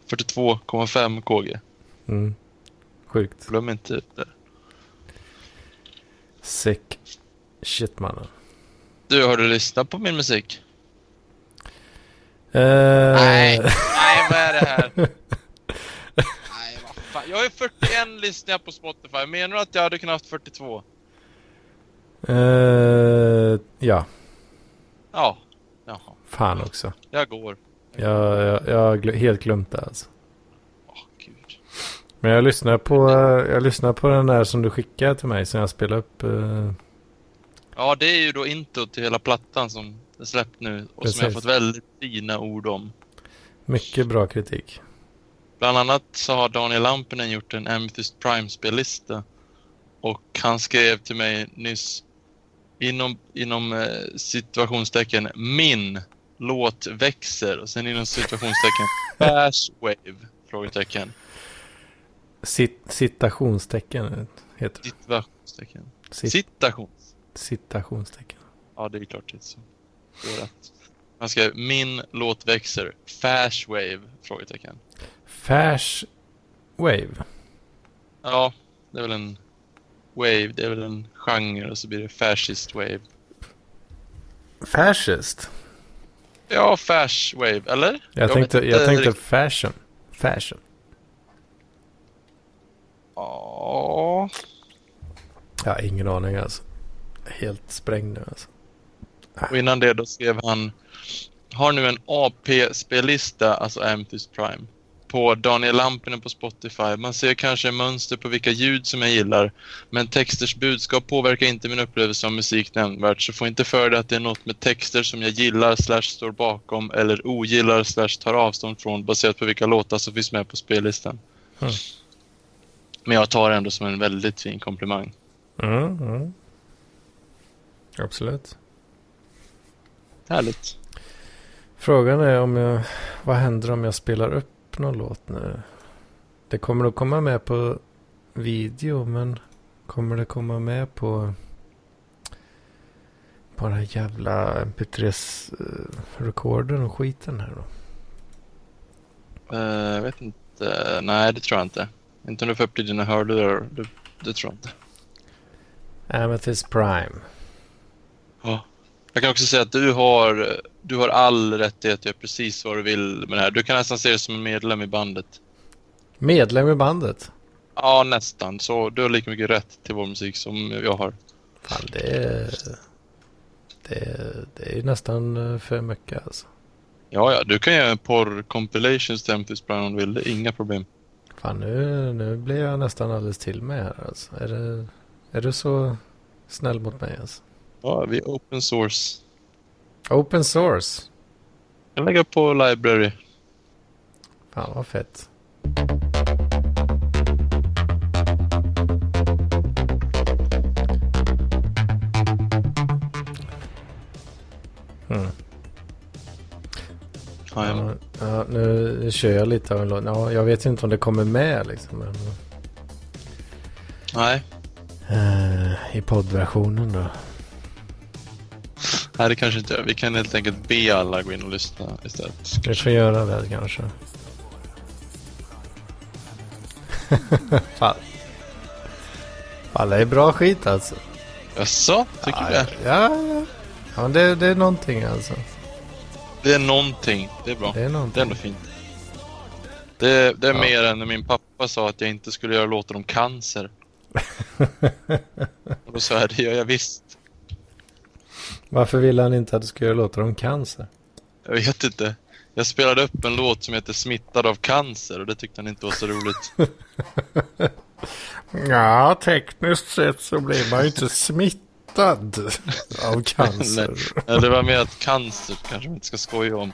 42,5 kg. Mm. Sjukt. Glöm inte det. Sick shit mannen. Du, har du lyssnat på min musik? Eh, Nej. Nej, vad är det här? Nej, vad fan. Jag har ju 41 lyssningar på Spotify. Menar du att jag hade kunnat haft 42? Eh, ja, Ja. Jaha, fan också. jag går. Jag, jag, jag har helt glömt det alltså. Åh, gud. Men jag lyssnar på, eh, jag lyssnar på den där som du skickade till mig som jag spelade upp. eh, Ja, det är ju då intro till hela plattan som är släppt nu och som jag Precis. fått väldigt fina ord om. mycket bra kritik. Bland annat så har Daniel Lampinen gjort en Amethyst Prime-spellista. Och han skrev till mig nyss inom, inom eh, situationstecken min låt växer och sen inom situationstecken Bash Wave? Frågetecken. Cit, citationstecken heter det. Situationstecken. Cit, Citation. citationstecken. Ja, det är klart det är så. Det är. Han skrev min låt växer. Fash Wave? Frågetecken. Fash Wave. Ja, det är väl en wave, det är väl en genre och så blir det fascist wave. Fascist? Ja, fash wave, eller? Jag, vet tänkte, jag tänkte fashion. Fashion. Ja, Jag har ingen aning alltså. Helt sprängd nu alltså. och innan det då skrev han Har nu en AP-spellista, alltså Amethyst Prime, på Daniel Lampinen på Spotify. Man ser kanske mönster på vilka ljud som jag gillar, men texters budskap påverkar inte min upplevelse av musik nämnvärt, så få inte för dig att det är något med texter som jag gillar slash står bakom eller ogillar slash tar avstånd från baserat på vilka låtar som finns med på spellistan. Mm. Men jag tar det ändå som en väldigt fin komplimang. Mm, mm. Absolut. Härligt. Frågan är om jag... Vad händer om jag spelar upp upp någon låt nu. Det kommer att komma med på video men kommer det komma med på här jävla mp3-recordern och skiten här då? Eh, Jag vet inte. Nej, det tror jag inte. Inte om du får upp det i dina hörlurar. Det, det tror jag inte. Amethyst Prime. Ja. Jag kan också säga att du har, du har all rättighet att göra precis vad du vill med det här. Du kan nästan se det som en medlem i bandet. Medlem i bandet. Ja, nästan. Så du har lika mycket rätt till vår musik som jag har. Fan, det är... Det är, det är nästan eh, för mycket alltså. Ja, ja, du kan göra en porr compilations till Amethyst Prime om du vill. Det är inga problem. Fan, nu, nu blir jag nästan alldeles till med här alltså. Är, det, är du så snäll mot mig alltså? Ja, vi är open source. Open source. Jag lägger upp på library. Fan vad fett. Mm. Ja, ja. Ja, nu kör jag lite av en låt. Ja, jag vet inte om det kommer med liksom. Men, Nej, eh, I poddversionen då. Nej, det kanske inte. Vi kan helt enkelt be alla gå in och lyssna istället. Vi får göra det kanske. Fan. Fan, det är bra skit alltså. Jaså, tycker du ja, det? ja, ja. ja men det, det är någonting alltså. Det är någonting. Det är bra. Det är Det är någonting. ändå fint. Det, det är Ja. mer än när min pappa sa att jag inte skulle göra låtar om cancer. Och då sa jag, det gör jag visst. Varför ville han inte att du skulle göra låtar om cancer? Jag vet inte. Jag spelade upp en låt som heter Smittad av cancer och det tyckte han inte var så roligt. Ja, tekniskt sett så blir man ju inte smittad av cancer. Ja, det var mer att cancer kanske man inte ska skoja om.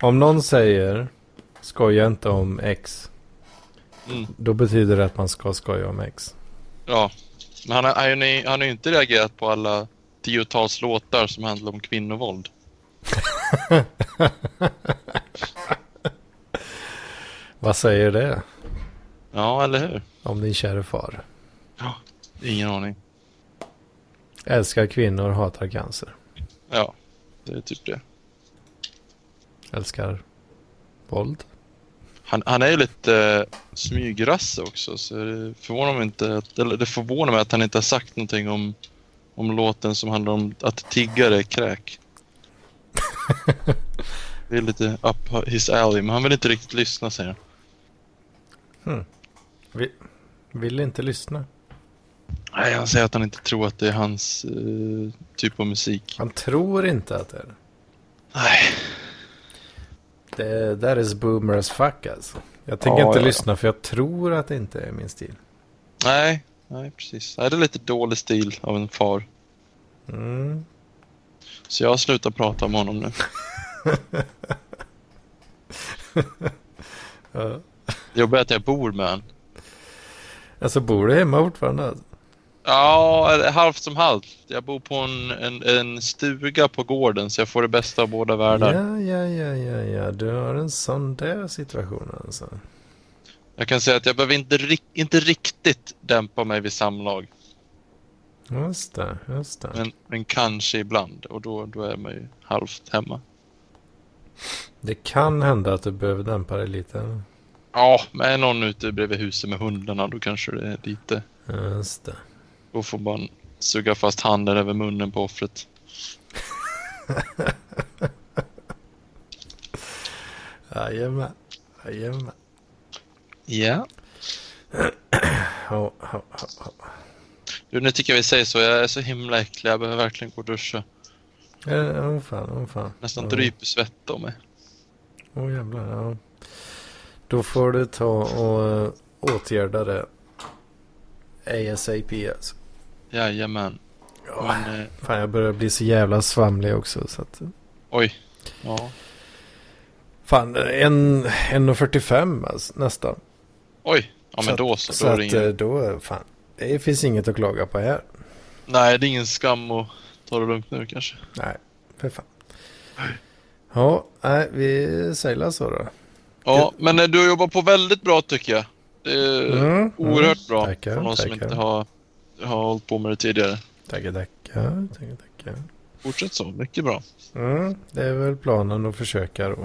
Om någon säger skoja inte om X. Mm. Då betyder det att man ska skoja om X. Ja, men han har, han har han har inte reagerat på alla tiotals låtar som handlar om kvinnovåld. Vad säger det Ja, eller hur? om din kära far? Ingen aning. Älskar kvinnor, hatar cancer. Ja, det är typ det. Älskar våld. Han, han är ju lite eh, smygrasse också, så det förvånar mig inte att, eller det förvånar mig att han inte har sagt någonting om, om låten som handlar om att tiggare är kräk. Det är lite up his alley, men han vill inte riktigt lyssna säger han. Vi, vill inte lyssna. Nej, han säger att han inte tror att det är hans eh, typ av musik. Han tror inte att det är det. Nej. Det där is boomer as fuck alltså. Jag tänker Ja, inte ja, ja. lyssna för jag tror att det inte är min stil. Nej, nej precis. Det är lite dålig stil av en far. Mm. Så jag har slutat prata om honom nu. Ja. Det jobbiga är att jag bor med honom. Alltså bor du hemma fortfarande? alltså? Ja, halvt som halvt. Jag bor på en, en, en stuga på gården så jag får det bästa av båda världar. Ja, ja, ja, ja, ja. Du har en sån där situation alltså. Jag kan säga att jag behöver inte, inte riktigt dämpa mig vid samlag. Just det, just det. Men, men kanske ibland och då, då är man ju halvt hemma. Det kan hända att du behöver dämpa dig lite. Ja, men är någon ute bredvid huset med hundarna då kanske det är lite... Just det. Då får man suga fast handen över munnen på offret. Jajamän. Jajamän. Ja. Ja, ja, ja, ja. Du, nu tycker jag vi säger så. Jag är så himla äcklig. Jag behöver verkligen gå och duscha. Åh oh, fan, åh fan. Nästan Ja. dryper svett om mig. Åh jävlar, ja. Då får du ta och eh, åtgärda det. ASAP alltså. Jajamän. Ja. Men, eh, Fan, jag börjar bli så jävla svamlig också. Så att, oj. Ja. fan, en 1.45 alltså, nästan. Oj. Ja, Så men då så. Så Då är att det eh, ingen... då, fan. Det finns inget att klaga på här. Nej, det är ingen skam att ta det lugnt nu kanske. Nej, för fan. Ja, nej, vi seglar så då. Ja, men eh, du jobbar på väldigt bra tycker jag. Det är Mm, oerhört mm. bra Tackar, för någon som tackar. inte har, har hållit på med det tidigare. Tackar, tackar. tackar, tackar. Fortsätt så, mycket bra. Mm, det är väl planen att försöka då.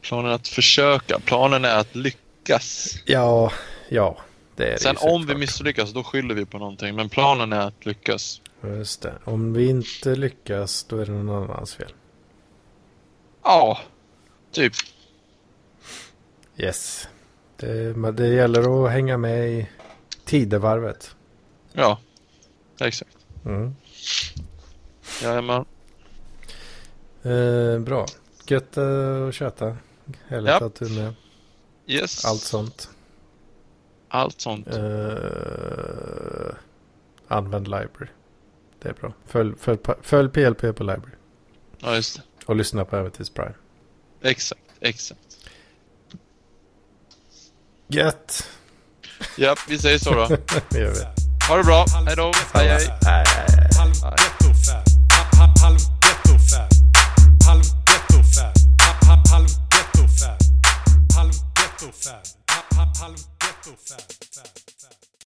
Planen är att försöka, planen är att lyckas. Ja, ja. Det är det Sen ju om vi misslyckas, då skyller vi på någonting. Men planen är att lyckas. Just det. Om vi inte lyckas, då är det någon annans fel. Ja, typ. Yes. Det, men det gäller att hänga med i tidevarvet. Ja, exakt. Mm. Jajamän. Eh, bra. Gött eh, att köta. Härligt Ja. att du är med. Yes. Allt sånt. Allt sånt. Eh, använd library. Det är bra. Följ, följ, följ PLP på library. Ja, just det. Och lyssna på Äventyrs Prime. Exakt, exakt. Gött. Ja, vi säger så då. Det gör vi. Ha det bra. Hej då. Hej, hej. Nej, nej. Halv gettofab. Halv